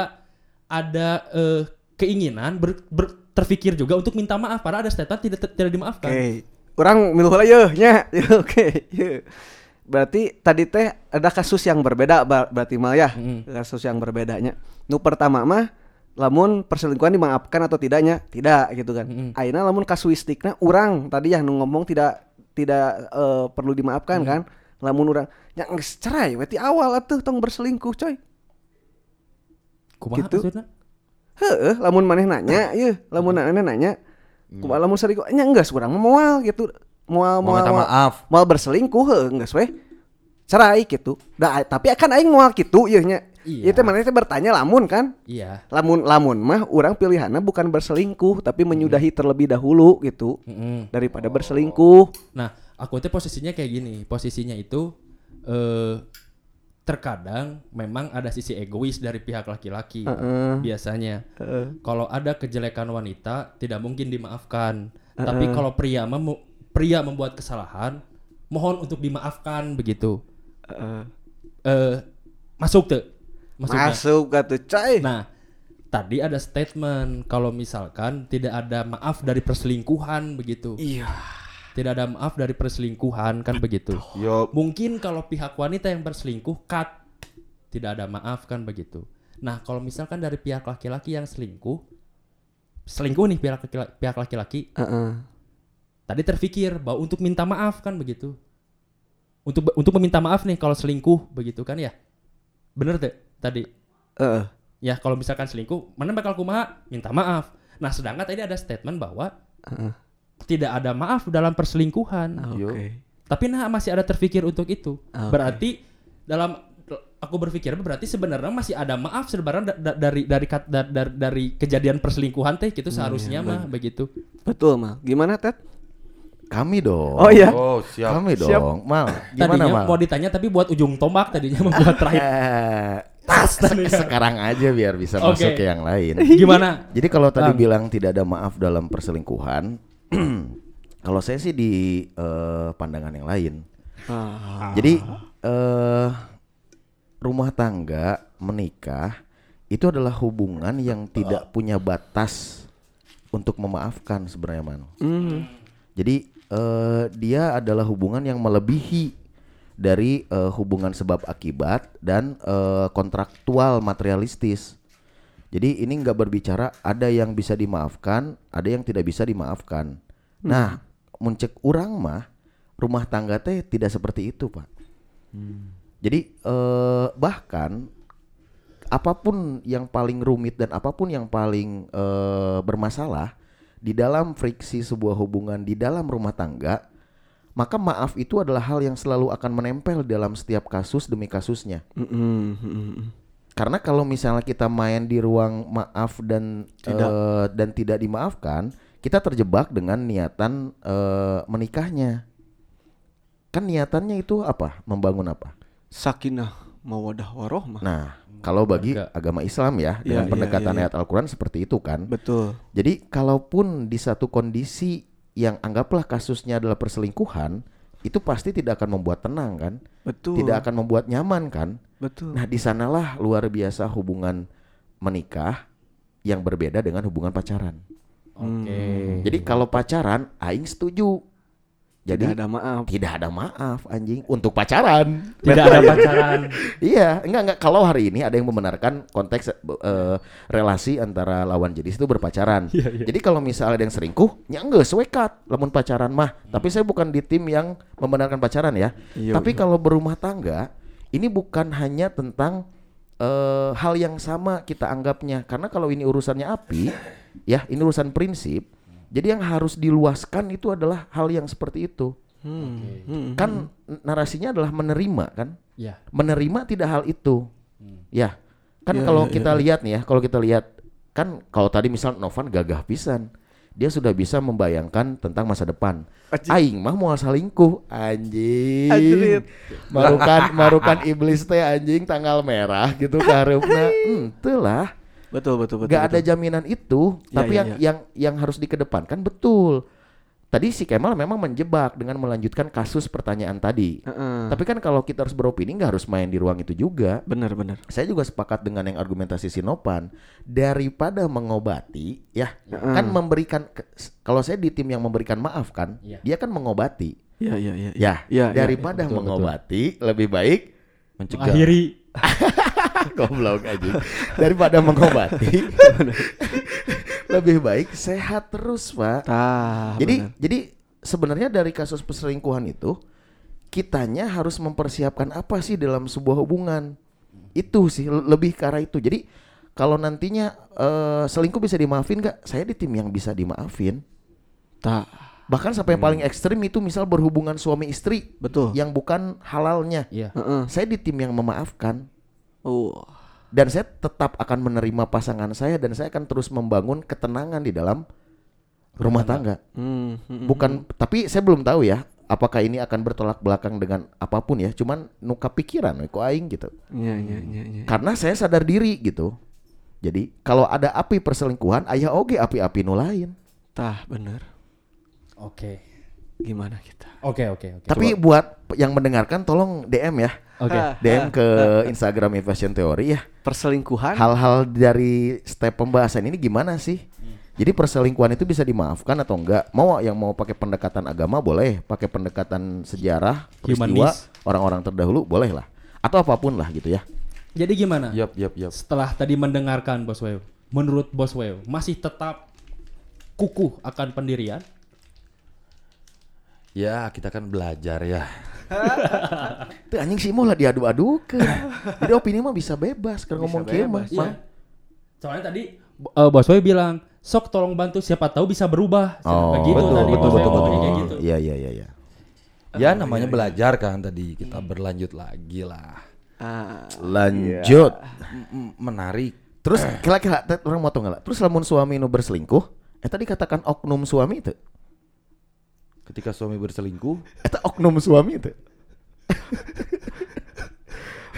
ada eh, keinginan ber, ber- terfikir juga untuk minta maaf? Padahal ada statement tidak tidak dimaafkan. Oke. Orang miluh heula yeuh nya. Oke. Berarti tadi teh ada kasus yang berbeda ber- berarti mah ya. Kasus yang berbedanya. Nu pertama mah lamun perselingkuhan dimaafkan atau tidaknya? Tidak gitu kan. Aina lamun kasuistiknya orang tadi yang nu ngomong tidak tidak eh, perlu dimaafkan kan. Lamun orang yang cerai berarti awal atuh tong berselingkuh coy. Kumaha Gitu. maksudnya? Heeh, lamun maneh nanya, ieu, lamun maneh nanya, kumaha lamun selingkuh? Nya enggak mah moal gitu. Moal moal. minta moal- maaf. Moal berselingkuh heuh geus we. Cerai gitu. Da, tapi akan aing moal gitu ieu nya. Iya. Itu maneh teh bertanya lamun kan? Iya. Lamun lamun mah urang pilihannya bukan berselingkuh tapi menyudahi terlebih dahulu gitu. Mm-mm. Daripada berselingkuh. Nah, aku tuh posisinya kayak gini. Posisinya itu eh terkadang memang ada sisi egois dari pihak laki-laki biasanya. Kalau ada kejelekan wanita tidak mungkin dimaafkan. Tapi kalau pria memu- pria membuat kesalahan, mohon untuk dimaafkan begitu. Eh masuk tuh. Maksudnya. Masuk atuh coy. Nah, tadi ada statement kalau misalkan tidak ada maaf dari perselingkuhan begitu. Iya. Tidak ada maaf dari perselingkuhan kan begitu. Yo, Mungkin kalau pihak wanita yang berselingkuh cut tidak ada maaf kan begitu. Nah, kalau misalkan dari pihak laki-laki yang selingkuh selingkuh nih pihak laki- pihak laki-laki Heeh. tadi terfikir bahwa untuk minta maaf kan begitu. Untuk untuk meminta maaf nih kalau selingkuh begitu kan ya. Bener tuh tadi. Heeh. Ya kalau misalkan selingkuh, mana bakal kumaha? Minta maaf. Nah sedangkan tadi ada statement bahwa tidak ada maaf dalam perselingkuhan. Oke. Tapi nah masih ada terfikir untuk itu. Oke. Berarti dalam aku berpikir berarti sebenarnya masih ada maaf sebenarnya da- da- dari dari kat- da- dari, dari kejadian perselingkuhan teh gitu seharusnya mah begitu. Betul mah. Gimana Ted? Kami dong. Oh iya. oh siap. Kami Siap. dong. Mal, gimana Tadinya Mal? mau ditanya tapi buat ujung tombak tadinya membuat terakhir. Eh, tas sekarang aja biar bisa Oke. masuk ke yang lain. Gimana? Jadi kalau tadi Bang. bilang tidak ada maaf dalam perselingkuhan, kalau saya sih di eh, pandangan yang lain. Jadi eh, rumah tangga menikah itu adalah hubungan yang tidak punya batas untuk memaafkan sebenarnya man. Jadi eh, dia adalah hubungan yang melebihi dari eh, hubungan sebab akibat dan eh, kontraktual materialistis. Jadi ini nggak berbicara ada yang bisa dimaafkan, ada yang tidak bisa dimaafkan. Nah, muncek orang mah rumah tangga teh tidak seperti itu, Pak. Jadi eh, bahkan apa pun yang paling rumit dan apa pun yang paling eh, bermasalah di dalam friksi sebuah hubungan di dalam rumah tangga, maka maaf itu adalah hal yang selalu akan menempel dalam setiap kasus demi kasusnya. Karena kalau misalnya kita main di ruang maaf dan eh, dan tidak dimaafkan, kita terjebak dengan niatan eh, menikahnya. Kan niatannya itu apa? Membangun apa? Sakinah mawadah warohmah. Nah, kalau bagi Keluarga. agama Islam ya, dengan iya, pendekatan iya, iya. ayat Al-Quran seperti itu kan. Betul. Jadi, kalaupun di satu kondisi yang anggaplah kasusnya adalah perselingkuhan, itu pasti tidak akan membuat tenang kan, Betul. tidak akan membuat nyaman kan. Betul. Nah, di sanalah luar biasa hubungan menikah yang berbeda dengan hubungan pacaran. Oke. Jadi kalau pacaran, aing setuju. Jadi Tidak ada maaf. tidak ada maaf anjing untuk pacaran. Tidak ada pacaran. Iya, enggak enggak kalau hari ini ada yang membenarkan konteks eh, relasi antara lawan jenis itu berpacaran. Jadi kalau misalnya ada yang selingkuh, ya enggak sewekat lamun pacaran mah. Tapi saya bukan di tim yang membenarkan pacaran ya. Iya, Tapi kalau berumah tangga, ini bukan hanya tentang eh, hal yang sama kita anggapnya. Karena kalau ini urusannya api, ya ini urusan prinsip. Jadi yang harus diluaskan itu adalah hal yang seperti itu. Hmm. Kan narasinya adalah menerima kan? Ya. Menerima tidak hal itu. Hmm. Ya. Kan Ya, kalau ya, kita lihat nih ya, kalau kita lihat kan kalau tadi misal Novan gagah pisan. Dia sudah bisa membayangkan tentang masa depan. Aing mah mau selingkuh anjing. Marukan marukan iblis teh anjing tanggal merah gitu karepna. Henteu lah. Betul betul betul. Gak ada betul. jaminan itu, Ya, tapi ya, yang ya. yang yang harus dikedepankan betul. Tadi si Kemal memang menjebak dengan melanjutkan kasus pertanyaan tadi. Heeh. Tapi kan kalau kita harus beropini nggak harus main di ruang itu juga. Bener bener. Saya juga sepakat dengan yang argumentasi Sinopan daripada mengobati, ya kan memberikan. Kalau saya di tim yang memberikan maaf kan, Iya. dia kan mengobati. Ya ya ya. Ya, ya, daripada betul, betul. mengobati lebih baik Mencegah. Akhiri. goblok aja. Daripada mengobati lebih baik sehat terus, Pak. Tah. jadi bener. jadi sebenarnya dari kasus perselingkuhan itu kitanya harus mempersiapkan apa sih dalam sebuah hubungan. Itu sih le- lebih ke arah itu. Jadi kalau nantinya eh, selingkuh bisa dimaafin nggak? Saya di tim yang bisa dimaafin. Tah. Bahkan sampai yang paling ekstrim itu misal berhubungan suami istri Betul. yang bukan halalnya. Iya. Heeh. Saya di tim yang memaafkan Oh. Dan saya tetap akan menerima pasangan saya dan saya akan terus membangun ketenangan di dalam rumah tangga. Hmm. hmm, Bukan tapi saya belum tahu ya apakah ini akan bertolak belakang dengan apa pun ya. Cuman nuka pikiran kok aing gitu. Iya iya iya iya. Karena saya sadar diri gitu. Jadi kalau ada api perselingkuhan, ayah oge api-api nu lain. Tah bener. Oke. Gimana kita? Oke oke oke. Tapi buat yang mendengarkan tolong DM ya. Oke. Ah, DM ke Instagram Fashion Theory ya. Perselingkuhan? Hal-hal dari step pembahasan ini gimana sih? Jadi perselingkuhan itu bisa dimaafkan atau enggak? Mau yang mau pakai pendekatan agama boleh, pakai pendekatan sejarah, peristiwa orang-orang terdahulu boleh lah. Atau apa pun lah gitu ya. Jadi gimana? Yap, yap, yap. Setelah tadi mendengarkan Bos Weo, menurut Bos Weo masih tetap kukuh akan pendirian? Ya, kita kan belajar ya. Tuh anjing sih mau lah diadu-adu ke. Jadi opini mah bisa bebas kalau ngomong kieu mah. Iya. Soalnya tadi eh, Bos Weo bilang, sok tolong bantu siapa tahu bisa berubah. Oh, Kayak gitu betul, tadi betul, betul, betul. kayak gitu. Iya iya iya iya. Ya namanya belajar kan tadi. Kita berlanjut lagi lah. Ah. Lanjut. M- menarik. Terus kira-kira orang mau tau nggak lah? Terus lamun suami nu berselingkuh, eh tadi katakan oknum suami itu. Ketika suami berselingkuh, Eta oknum suami itu.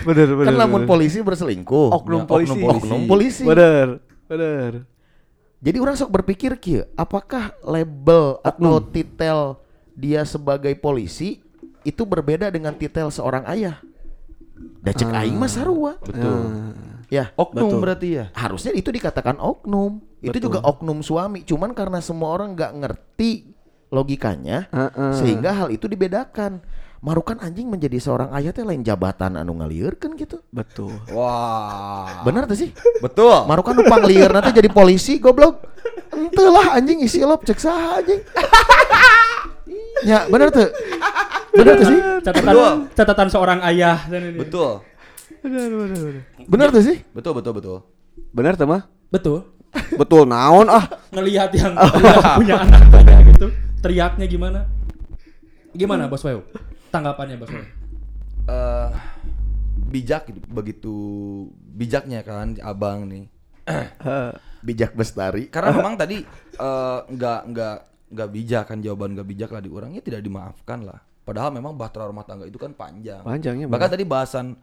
Bener bener. Kan lamun polisi berselingkuh. oknum Ya, polisi. oknum Oknum polisi. Bener. Bener. Jadi orang sok berpikir kieu, apakah label atau titel dia sebagai polisi itu berbeda dengan titel seorang ayah? Da cek aing mah sarua. betul. Ya, Oknum Betul. berarti ya. harusnya itu dikatakan oknum. Itu juga oknum suami, cuman karena semua orang nggak ngerti logikanya Heeh. sehingga hal itu dibedakan. Marukan anjing menjadi seorang ayah teh lain jabatan anu ngalieureun gitu. Betul. Wah. Benar tuh sih? Betul. Marukan numpang lieur nanti jadi polisi goblok. Ente lah anjing isi lop cek saha anjing. ya benar tuh. Benar tuh sih? Catatan catatan seorang ayah. Betul. Bener bener bener. Benar tuh sih? Betul, betul, betul. Bener tuh mah? Betul. Betul naon ah. Ngelihat yang punya anak teriaknya gimana? Gimana Bos Weo? Tanggapannya Bos Weo? eh bijak gitu, begitu bijaknya kan abang nih. Bijak bestari. Karena memang tadi eh, nggak nggak nggak bijak kan jawaban nggak bijak lah di orangnya tidak dimaafkan lah. Padahal memang bahtera rumah tangga itu kan panjang. Panjangnya Bahkan tadi bahasan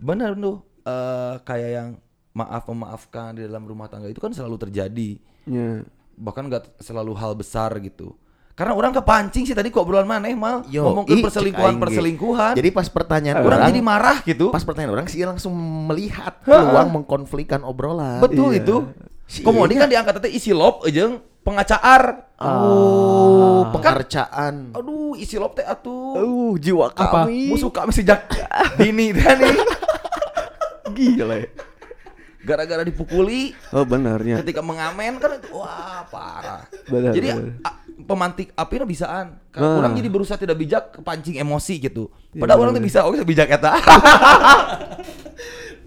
benar tuh eh, kayak yang maaf memaafkan di dalam rumah tangga itu kan selalu terjadi. Ya. Bahkan nggak selalu hal besar gitu. Karena orang kepancing sih tadi kok obrolan mana mal Yo, ke perselingkuhan perselingkuhan. Jadi pas pertanyaan orang orang, jadi marah gitu. pas pertanyaan orang sih langsung melihat peluang mengkonflikkan obrolan. Betul itu. Si Komodi iya. kan diangkat teh isi lop ejeng pengacaar. Oh, pengarcaan. Aduh, isi lop teh atuh. Uh, jiwa Apa? kami. Musuh kami sejak dini teh nih. Gila. ya. Gara-gara dipukuli Oh benernya. ketika mengamen kan itu wah parah. Benar, jadi benar. Pemantik api bisaan. Kan Ah. orang jadi berusaha tidak bijak kepancing emosi gitu. Padahal orang tuh bisa oke bijak eta.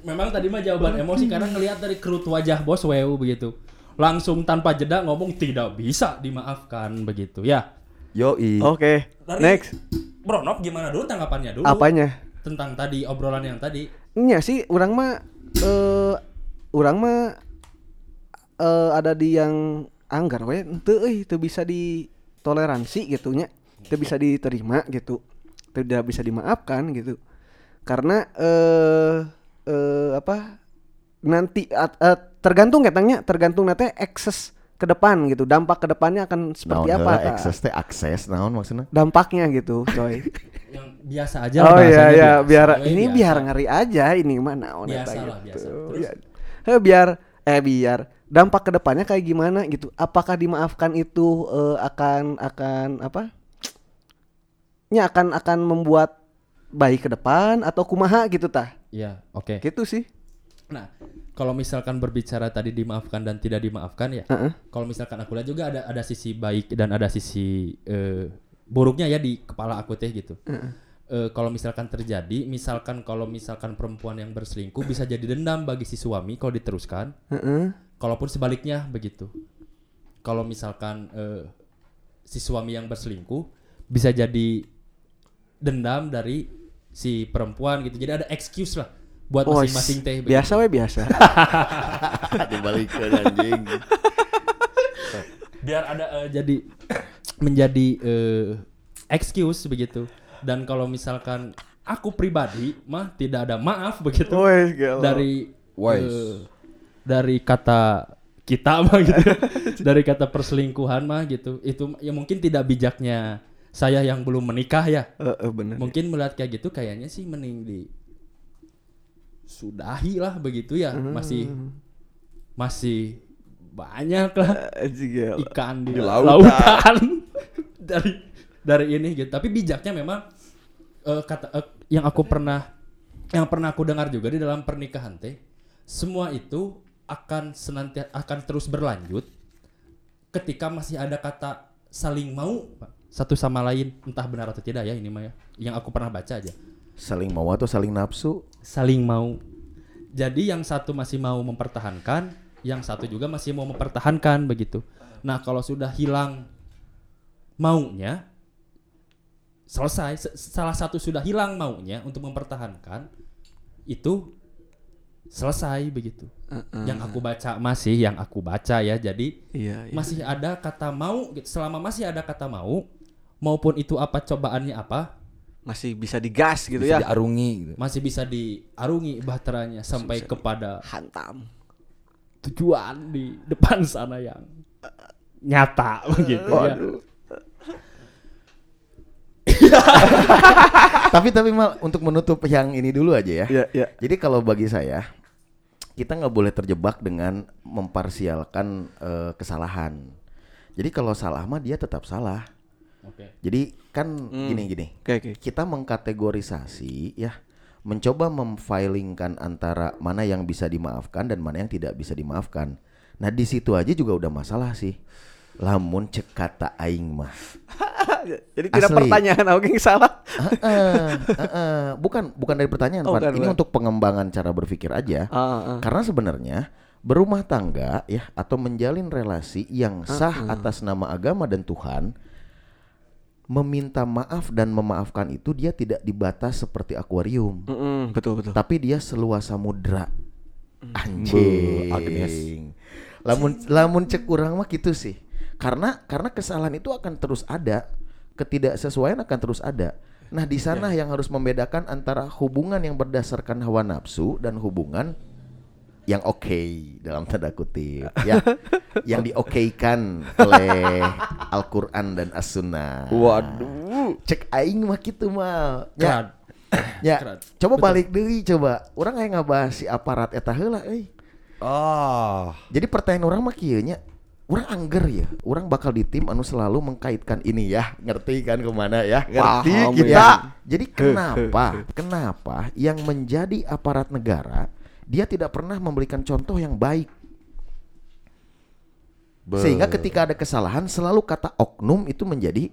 Memang tadi mah jawaban emosi karena ngelihat dari kerut wajah Bos Weo begitu. langsung tanpa jeda ngomong tidak bisa dimaafkan begitu ya. Yoi. Oke. Dari- Next. Bronov gimana dulu tanggapannya dulu? Apanya? Tentang tadi obrolan yang tadi. Nya sih orang mah eh orang mah eh ada di yang anggar we teu euy teu bisa ditoleransi gitu nya. Teu bisa diterima gitu. Tidak bisa dimaafkan gitu. Karena eh eh apa nanti at- eh, tergantung katanya tergantung nanti akses ke depan gitu dampak ke depannya akan seperti Naon apa Kak? akses teh akses naon maksudnya dampaknya gitu coy Yang biasa aja lah oh iya iya biasa. biar Eh, ini biasa. biar ngeri aja ini mana Biasa lah, biasa. Terus? Ya. Eh, biar eh biar dampak ke depannya kayak gimana gitu apakah dimaafkan itu eh, akan akan apa nya akan akan membuat baik ke depan atau kumaha gitu tah Iya, oke. gitu sih Nah, kalau misalkan berbicara tadi dimaafkan dan tidak dimaafkan ya. Heeh. Kalau misalkan aku lihat juga ada ada sisi baik dan ada sisi eh, buruknya ya di kepala aku teh gitu. Eh, kalau misalkan terjadi, misalkan kalau misalkan perempuan yang berselingkuh bisa jadi dendam bagi si suami kalau diteruskan. Heeh. Kalaupun sebaliknya begitu. Kalau misalkan eh, si suami yang berselingkuh bisa jadi dendam dari si perempuan gitu. Jadi ada excuse lah buat Oh, masing-masing teh. begitu. biasa we biasa dibalikin anjing biar ada eh, jadi menjadi eh, excuse begitu dan kalau misalkan aku pribadi mah tidak ada maaf begitu dari Wes. eh, dari kata kita mah gitu. Dari kata perselingkuhan mah gitu. Itu ya mungkin tidak bijaknya saya yang belum menikah ya. Eh, eh, bener. Mungkin melihat kayak gitu kayaknya sih mending di sudahi lah begitu ya. Masih masih banyak lah gelo. ikan di, Di lautan, lautan. dari dari ini gitu. Tapi bijaknya memang eh, kata eh, yang aku pernah yang pernah aku dengar juga di dalam pernikahan teh semua itu akan senantiasa akan terus berlanjut ketika masih ada kata saling mau satu sama lain entah benar atau tidak ya ini mah ya. Yang aku pernah baca aja. Saling mau atau saling nafsu? Saling mau. Jadi yang satu masih mau mempertahankan, yang satu juga masih mau mempertahankan begitu. Nah, kalau sudah hilang maunya selesai. Se- salah satu sudah hilang maunya untuk mempertahankan itu selesai begitu. Yang aku baca masih yang aku baca ya. Jadi iya iya. masih ada kata mau gitu. selama masih ada kata mau maupun itu apa cobaannya apa masih bisa digas gitu Bisa ya diarungi gitu. masih bisa diarungi bahteranya sampai kepada hantam tujuan di depan sana yang nyata begitu ya. tapi tapi mal untuk menutup yang ini dulu aja ya Iya, iya. jadi kalau bagi saya kita nggak boleh terjebak dengan memparsialkan eh, kesalahan. Jadi kalau salah mah dia tetap salah. Oke. jadi kan gini gini. Oke oke. Kita mengkategorisasi ya. Mencoba memfilingkan antara mana yang bisa dimaafkan dan mana yang tidak bisa dimaafkan. Nah di situ aja juga udah masalah sih lamun cek kata aing mah jadi tidak Asli. pertanyaan oke yang salah Heeh, heeh. bukan bukan dari pertanyaan Oh, Pan. ini bukan. untuk pengembangan cara berpikir aja ah, ah. karena sebenarnya berumah tangga ya atau menjalin relasi yang sah atas nama agama dan Tuhan meminta maaf dan memaafkan itu dia tidak dibatas seperti akuarium Mm-mm, betul betul tapi dia seluas samudra anjing Agnes. lamun lamun cek kurang mah gitu sih karena karena kesalahan itu akan terus ada ketidaksesuaian akan terus ada nah di sana yang harus membedakan antara hubungan yang berdasarkan hawa nafsu dan hubungan yang oke dalam tanda kutip ya yang diokeikan oleh Al-Qur'an dan As-Sunnah Waduh. cek aing mah gitu mah Keren. Ya, Keren. coba balik deui coba. Orang aya ngabahas si aparat eta heula euy. Ah. Jadi pertanyaan orang mah kieu nya. Orang angger ya, orang bakal di tim anu selalu mengkaitkan ini ya, ngerti kan ke mana ya? Ngerti Paham, kita. Ya. Jadi kenapa, kenapa yang menjadi aparat negara dia tidak pernah memberikan contoh yang baik, sehingga ketika ada kesalahan selalu kata oknum itu menjadi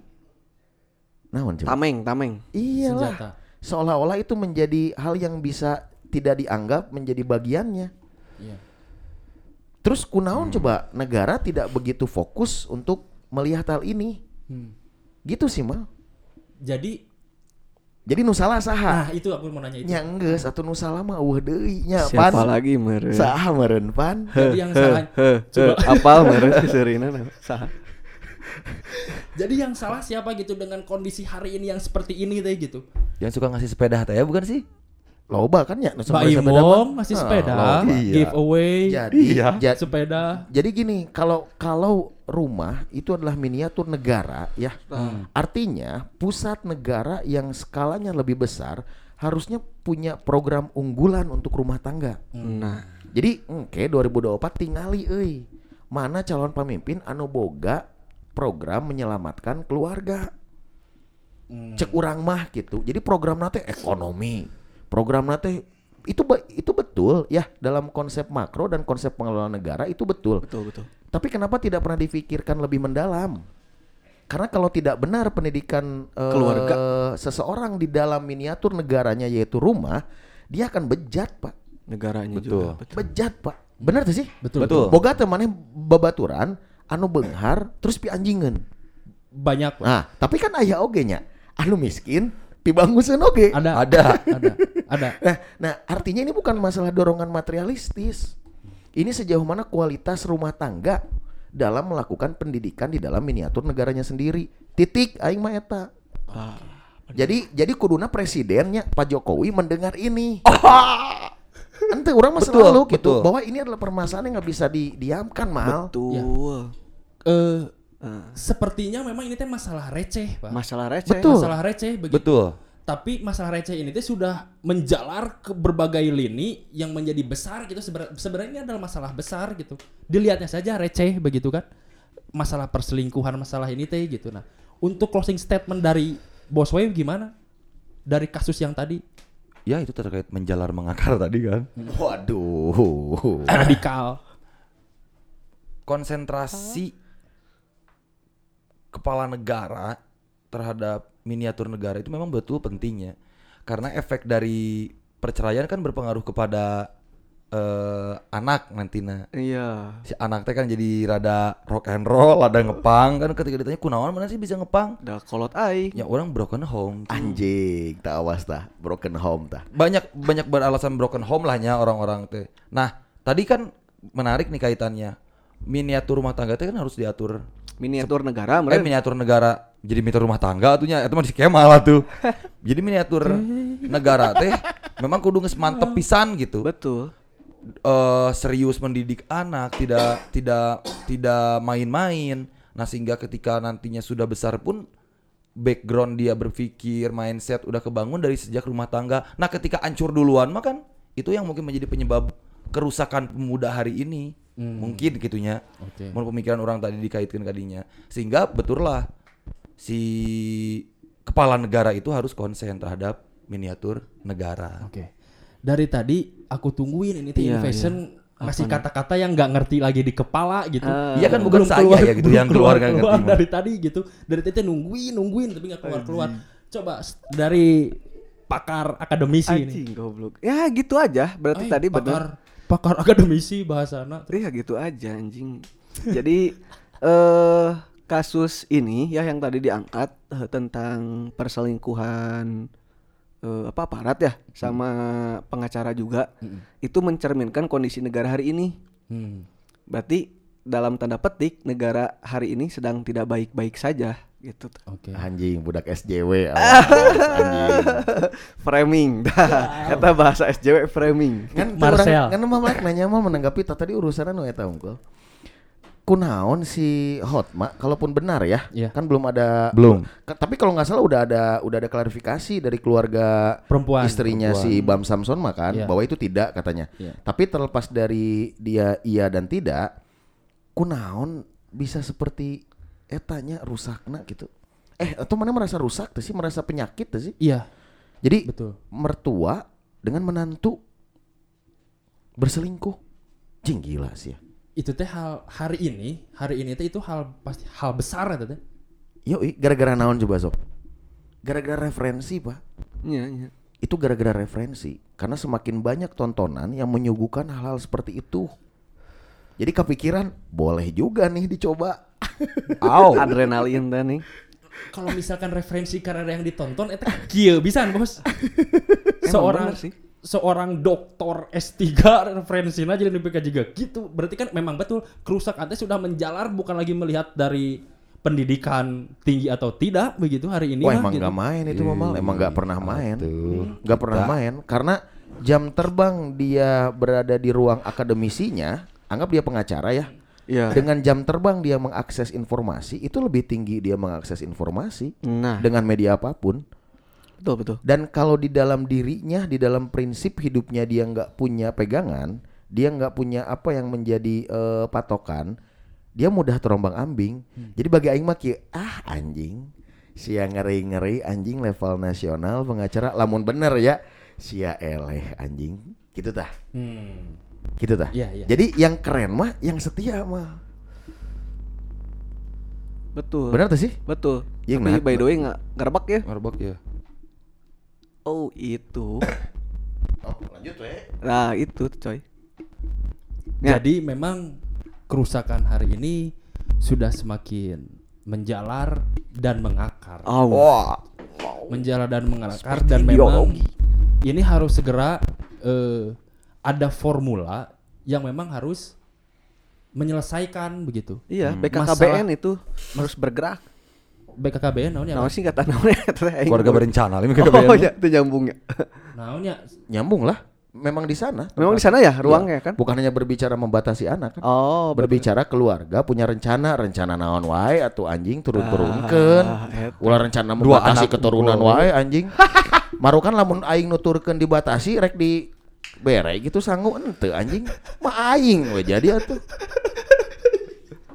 naon coba? tameng tameng Iyalah. Senjata. Seolah-olah itu menjadi hal yang bisa tidak dianggap menjadi bagiannya. Iya. Terus kunaon coba negara tidak begitu fokus untuk melihat hal ini. Gitu sih mal. Jadi Jadi nu salah nah saha? itu aku mau nanya itu. Nya geus atuh nu salah mah eueuh deui nya Siapa pan. lagi meureun? Saha meureun pan? Jadi yang salah Coba apal meureun seurina saha? Jadi yang salah siapa gitu dengan kondisi hari ini yang seperti ini teh gitu. Yang suka ngasih sepeda teh ya bukan sih? Loba kan ya nu Mbak sepeda mah. Imong ngasih Ah, sepeda, loba. Iya. giveaway, Jadi ja- sepeda. Jadi gini, kalau kalau rumah itu adalah miniatur negara ya. Artinya pusat negara yang skalanya lebih besar harusnya punya program unggulan untuk rumah tangga. Nah, Jadi engke 2024 tingali euy. Mana calon pemimpin anu boga program menyelamatkan keluarga. Cek urang mah gitu. Jadi program nate ekonomi. Program nate itu itu betul ya dalam konsep makro dan konsep pengelolaan negara itu betul. betul betul. Tapi kenapa tidak pernah difikirkan lebih mendalam? Karena kalau tidak benar pendidikan eh, Keluarga. seseorang di dalam miniatur negaranya yaitu rumah, dia akan bejat, Pak. Negaranya Betul. juga. Betul. Bejat, Pak. Benar tuh sih? Betul. Betul. Boga teh maneh babaturan anu beunghar terus pi anjingeun. Banyak. Pak. Nah, tapi kan aya oge nya. Anu miskin pi banguseun oge. Ada. Ada. Ada. Ada. Nah, nah, artinya ini bukan masalah dorongan materialistis. Ini sejauh mana kualitas rumah tangga dalam melakukan pendidikan di dalam miniatur negaranya sendiri. Titik aing mah eta. Ah, Jadi jadi kuduna presidennya Pak Jokowi mendengar ini. Ente orang mah Betul, selalu gitu betul. bahwa ini adalah permasalahan yang nggak bisa didiamkan mal. betul. Eh Ah, sepertinya memang ini teh masalah receh, Pak. masalah receh. Betul. Masalah receh begitu. Betul. Tapi masalah receh ini teh sudah menjalar ke berbagai lini yang menjadi besar gitu. Sebenarnya sebenarnya ini adalah masalah besar gitu. Dilihatnya saja receh begitu kan. Masalah perselingkuhan, masalah ini teh gitu. Nah, untuk closing statement dari Bos Wave gimana? Dari kasus yang tadi Ya itu terkait menjalar mengakar tadi kan. Waduh. radikal. Konsentrasi kepala negara terhadap miniatur negara itu memang betul pentingnya. Karena efek dari perceraian kan berpengaruh kepada eh, anak nantinya. Iya. Si anak teh kan jadi rada rock and roll, rada ngepang kan ketika ditanya kunaon mana sih bisa ngepang? Udah kolot aing. Ya orang broken home. Anjing, tak awas tah, broken home tah. banyak banyak beralasan broken home lahnya orang-orang teh. Nah, tadi kan menarik nih kaitannya. Miniatur rumah tangga teh kan harus diatur. Miniatur negara Eh mereka. miniatur negara jadi miniatur rumah tangga atuhnya itu mah di skema lah tuh. jadi miniatur negara teh memang kudu geus mantep pisan gitu. Betul. eh serius mendidik anak, tidak tidak tidak main-main. Nah, sehingga ketika nantinya sudah besar pun background dia berpikir, mindset udah kebangun dari sejak rumah tangga. Nah, ketika hancur duluan mah kan itu yang mungkin menjadi penyebab kerusakan pemuda hari ini. Mungkin gitunya. Oke. Mau pemikiran orang tadi dikaitkan kadinya. Sehingga betul lah si kepala negara itu harus konsen terhadap miniatur negara. Oke. Dari tadi aku tungguin ini teh Iya, innovation masih kata-kata yang nggak ngerti lagi di kepala gitu. Ah. Iya kan bukan saya ya gitu yang keluar ngerti mah. dari tadi gitu. Dari tadi nungguin nungguin tapi nggak keluar keluar. Coba dari pakar akademisi ini. Anjing goblok. Ya gitu aja. Berarti Ay, tadi pakar, benar. Pakar akademisi bahasana. Iya gitu aja anjing. Jadi eh kasus ini ya yang tadi diangkat eh, tentang perselingkuhan eh, apa aparat ya sama pengacara juga itu mencerminkan kondisi negara hari ini. Hmm. Berarti dalam tanda petik negara hari ini sedang tidak baik-baik saja gitu. Oke. Anjing, budak SJW. anjing. Framing. Eta bahasa SJW framing. Kan Marcel. orang- kan mah nanya mah menanggapi tadi urusan anu eta unggul. Kunaon si Hotma kalaupun benar ya, Iya. kan belum ada Belum. Ka- tapi kalau nggak salah udah ada udah ada klarifikasi dari keluarga Perempuan. istrinya si Bam Samson mah kan Iya. bahwa itu tidak katanya. Iya. Tapi terlepas dari dia iya dan tidak, kunaon bisa seperti etanya rusakna gitu. Eh, atau mana merasa rusak tuh sih, merasa penyakit tuh sih. Iya, Jadi betul. mertua dengan menantu berselingkuh. Jing gila sih ya. Itu teh hal hari ini, hari ini teh itu hal pasti hal besar ya teh. Yoi, gara-gara naon coba sob? Gara-gara referensi pak. Iya, iya. Itu gara-gara referensi. Karena semakin banyak tontonan yang menyuguhkan hal-hal seperti itu. Jadi kepikiran boleh juga nih dicoba. Aw. Adrenalin teh nih. Kalau misalkan referensi karena yang ditonton eta kieu bisa Bos. Seorang bener sih. seorang doktor S3 referensinya jadi NPK juga gitu. Berarti kan memang betul kerusakan teh sudah menjalar bukan lagi melihat dari pendidikan tinggi atau tidak begitu hari ini Wah emang gitu. nggak main itu Mamal, emang nggak pernah main, Tuh. nggak pernah main karena jam terbang dia berada di ruang akademisinya, anggap dia pengacara ya. Iya. Dengan jam terbang dia mengakses informasi itu lebih tinggi dia mengakses informasi Nah, dengan media apa pun. betul betul. Dan kalau di dalam dirinya, di dalam prinsip hidupnya dia nggak punya pegangan, dia nggak punya apa yang menjadi eh, patokan, dia mudah terombang ambing. Jadi bagi Aing mah kieu, ah anjing, sia ngeri ngeri anjing level nasional pengacara, lamun bener ya, sia eleh anjing, gitu tah, Hmm. Gitu tah. Iya, iya. Jadi yang keren mah, yang setia mah, Betul. bener tuh sih? Betul. Iya, Tapi nah. by the way nggak ngerebak ya? Marbak ya. Oh itu. Oh, lanjut weh. Nah itu coy. Ya. Jadi memang kerusakan hari ini sudah semakin menjalar dan mengakar. Oh. Wah, menjalar dan mengakar dan memang ini harus segera eh, ada formula yang memang harus menyelesaikan begitu. Iya, Hmm. BKKBN itu harus bergerak. BKKBN naonnya? Apa? sih kata aing. Keluarga berencana ini Oh iya, itu nyambung ya. Naonnya? nyambung lah. Memang di sana. Memang di sana ya ruangnya kan? Bukan hanya berbicara membatasi anak kan. Oh, betul. berbicara keluarga punya rencana rencana naon wae atau anjing turun-turunkeun Ah, eta. ulah rencana membatasi keturunan wae anjing marukan lamun aing nuturkeun dibatasi rek di bere gitu sanggup ente anjing mah aing we jadi atuh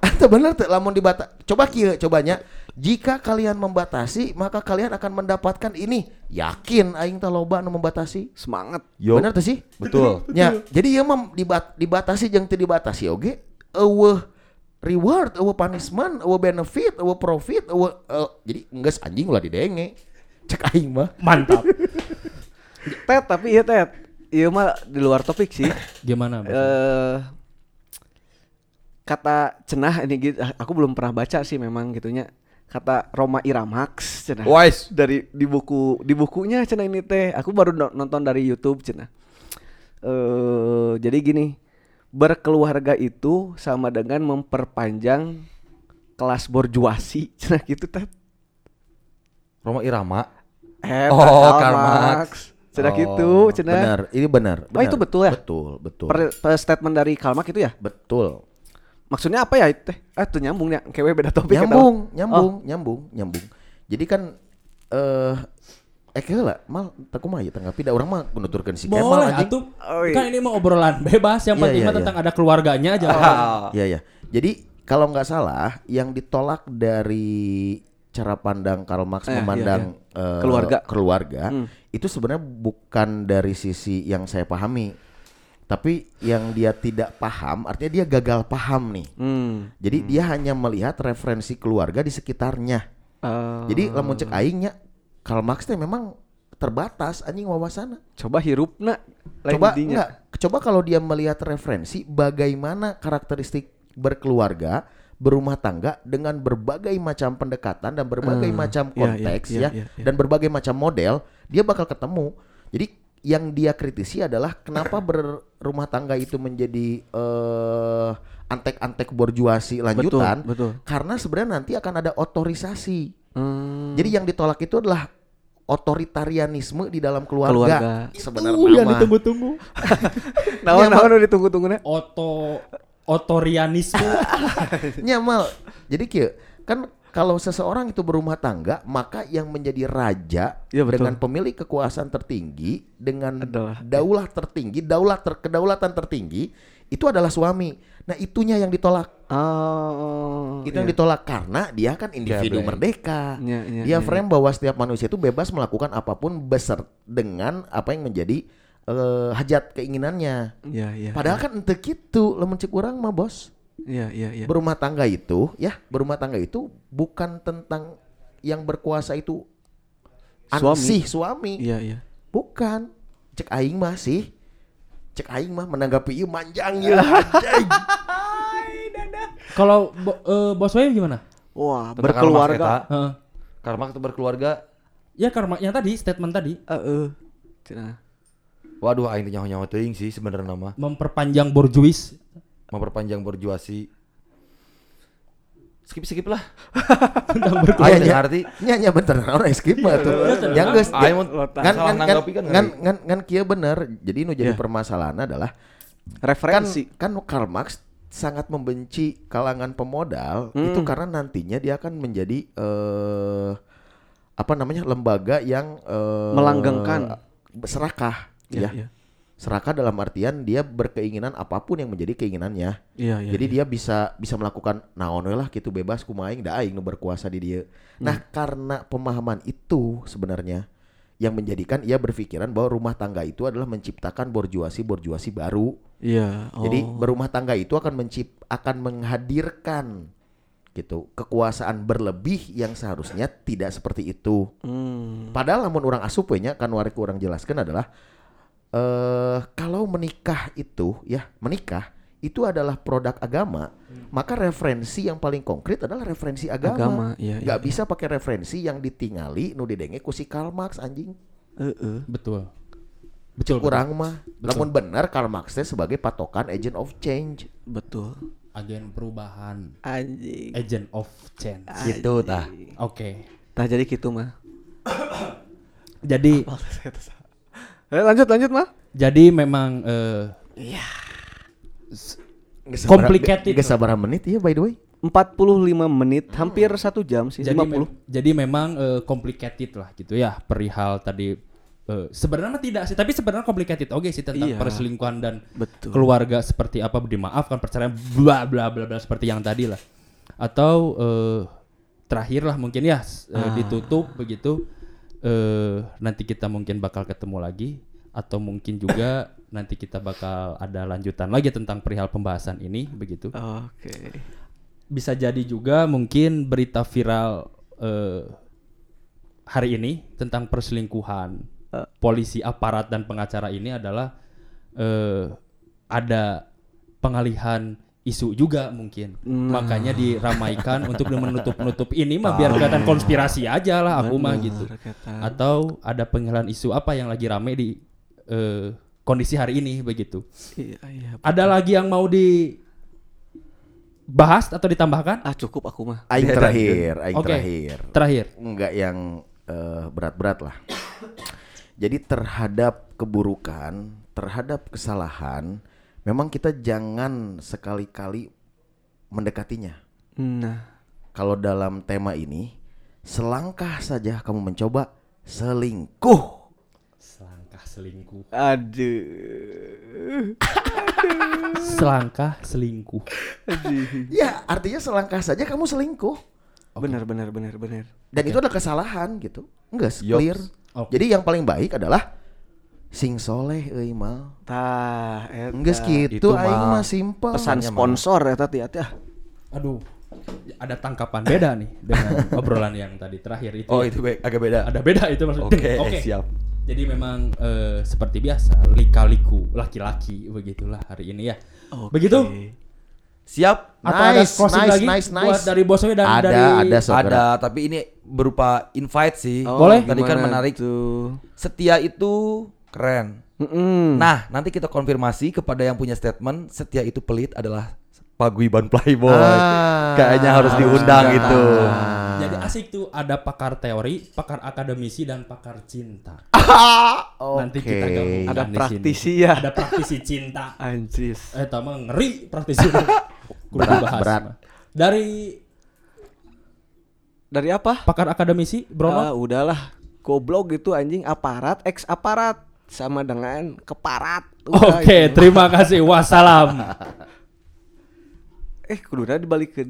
Atau bener tuh lamun dibata coba kieu cobanya jika kalian membatasi maka kalian akan mendapatkan ini yakin aing teh loba nu membatasi Semangat. Yo. bener tuh sih Betul. Ya, jadi ieu mah dibat dibatasi jeung teu dibatasi oge eueuh reward, eueuh punishment, eueuh benefit, eueuh profit, eueuh eh, jadi enggeus anjing ulah didenge. Cek aing mah. Mantap. Tet, tapi iya Tet. Iya mah di luar topik sih. Gimana? Eh kata cenah ini gitu, aku belum pernah baca sih memang gitunya. Kata Roma Iramax cenah. Wise. dari di buku di bukunya cenah ini teh aku baru no- nonton dari YouTube cenah eh jadi gini berkeluarga itu sama dengan memperpanjang kelas borjuasi cenah gitu teh Roma Irama. Eta Oh, Karl Karl Marx. Cenah Oh, gitu cenah Benar, ini benar. Oh, itu benar. betul ya? Betul, betul. Per- per statement dari Karl Marx itu ya betul. maksudnya apa ya itu ah tuh nyambung ya kewe beda topik eta. Nyambung, Oh, nyambung, nyambung, nyambung. Jadi kan eh eh lah, mal tak kumaha ya tanggapi da urang mah menuturkeun si Kemal Boleh anjing. atuh. Oh, iya. Kan ini mah obrolan bebas yang Iya, penting iya, mah iya. tentang ada keluarganya aja. Iya ya. Jadi kalau nggak salah yang ditolak dari cara pandang Karl Marx Eh, iya, memandang eh, Keluarga. keluarga Hmm. itu sebenarnya bukan dari sisi yang saya pahami, tapi yang dia tidak paham artinya dia gagal paham nih. hmm. Jadi dia hanya melihat referensi keluarga di sekitarnya. Eh, Jadi lamun cek aingnya Karl Marx teh memang terbatas anjing wawasana. coba hirupna Coba enggak, coba kalau dia melihat referensi bagaimana karakteristik berkeluarga, berumah tangga dengan berbagai macam pendekatan dan berbagai Hmm, macam iya, iya, konteks iya, ya iya, iya. dan berbagai macam model, dia bakal ketemu. Jadi yang dia kritisi adalah kenapa berumah tangga itu menjadi eh antek-antek borjuasi lanjutan betul. karena sebenarnya nanti akan ada otorisasi. Hmm. Jadi yang ditolak itu adalah otoritarianisme di dalam keluarga. Keluarga. Sebenarnya Uh, yang ditunggu-tunggu. Iya, naon nu ditunggu-tunggu Oto otorianisme. Nyamal. Jadi kieu, kan kalau seseorang itu berumah tangga, maka yang menjadi raja Iya, betul. dengan pemilik kekuasaan tertinggi, dengan Adalah. daulah tertinggi, daulah ter, kedaulatan tertinggi, itu adalah suami. Nah, itunya yang ditolak. Oh. itu yang ditolak karena dia kan individu Geblek. merdeka. Iya, iya, dia iya, frame bahwa setiap manusia itu bebas melakukan apa pun beser dengan apa yang menjadi eh, hajat keinginannya. Iya, iya. Padahal kan ente gitu, lamun cek urang mah bos. Iya, iya, iya. Berumah tangga itu, ya, berumah tangga itu bukan tentang yang berkuasa itu Suami. ansih suami. Iya, iya. Bukan. Cek aing mah sih. Cek aing mah menanggapi ieu manjang ya. Kalau bo, eh, bos Wei gimana? Wah, Tentang berkeluarga. Marx itu berkeluarga. Ya karma yang tadi statement tadi Heeh. Cenah. Waduh, aing teh nyawa-nyawa teuing sih sebenarnya nama. memperpanjang borjuis. Memperpanjang berjuasi. Skip skip lah. Aing Aya teh nya nya nya bener orang skip mah tuh. Yang geus kan ngan nggak? ngan ngan kieu bener. Jadi nu jadi Ya. permasalahan adalah kan Referensi. kan Karl Marx sangat membenci kalangan pemodal Hmm. itu karena nantinya dia akan menjadi eh apa namanya lembaga yang eh, Melanggengkan. serakah Ya. iya. Serakah dalam artian dia berkeinginan apa pun yang menjadi keinginannya. Iya, iya. Jadi dia bisa bisa melakukan naon lah gitu bebas kumaha aing da aing nu berkuasa di dia. Nah, karena pemahaman itu sebenarnya yang menjadikan ia berpikiran bahwa rumah tangga itu adalah menciptakan borjuasi-borjuasi baru. Iya. Oh. Jadi berumah tangga itu akan mencip akan menghadirkan gitu kekuasaan berlebih yang seharusnya tidak seperti itu. Hmm. Padahal namun orang asup we nya kan warek orang jelaskan adalah eh kalau menikah itu ya menikah itu adalah produk agama, maka referensi yang paling konkret adalah referensi agama. Agama, iya, Nggak iya, bisa pakai referensi yang ditingali nu didenge ku si Karl Marx anjing. Heeh. Betul. Betul. Kurang mah. Namun benar Karl Marx teh sebagai patokan agent of change. Betul. Agen perubahan. Anjing. Agent of change. Gitu tah. Oke. Tah jadi gitu mah. Jadi lanjut lanjut mah. jadi memang eh, Geus Complicated. Geus sabaraha menit ya by the way? 45 menit, hampir satu jam sih, jadi 50. mem- jadi memang eh, complicated lah gitu ya perihal tadi eh, sebenarnya tidak sih tapi sebenarnya complicated oke sih tentang Iya. perselingkuhan dan Betul. keluarga seperti apa dimaafkan perceraian bla bla bla bla seperti yang tadi lah atau eh, terakhir lah mungkin ya eh, Ah. ditutup begitu eh nanti kita mungkin bakal ketemu lagi atau mungkin juga nanti kita bakal ada lanjutan lagi tentang perihal pembahasan ini begitu Oke. bisa jadi juga mungkin berita viral eh, hari ini tentang perselingkuhan Eh. polisi aparat dan pengacara ini adalah eh, ada pengalihan isu juga mungkin makanya diramaikan untuk menutup-nutup ini mah biar kelihatan konspirasi aja lah aku mah gitu kata. atau ada pengalihan isu apa yang lagi rame di eh, kondisi hari ini begitu Iya, iya. ada lagi yang mau dibahas atau ditambahkan Ah cukup aku mah. Aing terakhir, aing Oke. terakhir. terakhir Enggak yang eh, berat-berat lah. Jadi terhadap keburukan, terhadap kesalahan, memang kita jangan sekali-kali mendekatinya. Nah, Kalau dalam tema ini, selangkah saja kamu mencoba selingkuh. selangkah selingkuh aduh. selangkah selingkuh Ya, artinya selangkah saja kamu selingkuh. Benar benar benar benar. Dan itu adalah kesalahan gitu. Enggak clear. Oke. Jadi yang paling baik adalah sing soleh euy mal. Tah, eta. Enggak gitu Itu aing mah simpel. pesan sponsor eta teh ya. aduh ada tangkapan beda nih dengan obrolan yang tadi terakhir itu Oh ya. itu be- agak beda. ada beda itu maksudnya Oke, siap. jadi memang eh, seperti biasa lika-liku laki-laki begitulah hari ini ya begitu Siap. atau ada Nice, closing nice, lagi nice, buat nice. dari bosnya dan Ada, dari ada, sok. Ada, tapi ini berupa invite sih. Boleh. Tadi kan menarik. tuh? Setia itu keren. Mm-mm. Nah, nanti kita konfirmasi kepada yang punya statement setia itu pelit adalah paguyuban playboy. Ah, Kayaknya harus diundang harus itu. datang. jadi asik tuh ada pakar teori pakar akademisi dan pakar cinta nanti kita Oke. gabungkan Ada sini. praktisi ya. ada praktisi cinta Anjis. Eh, tama ngeri praktisi. Berat, dibahas berat. mah. Dari Dari apa? pakar akademisi, Brono. Ah, udahlah. Goblok gitu anjing aparat ex aparat sama dengan keparat. Oke, itu. terima kasih. Wassalam. Eh, kudu dibalik ke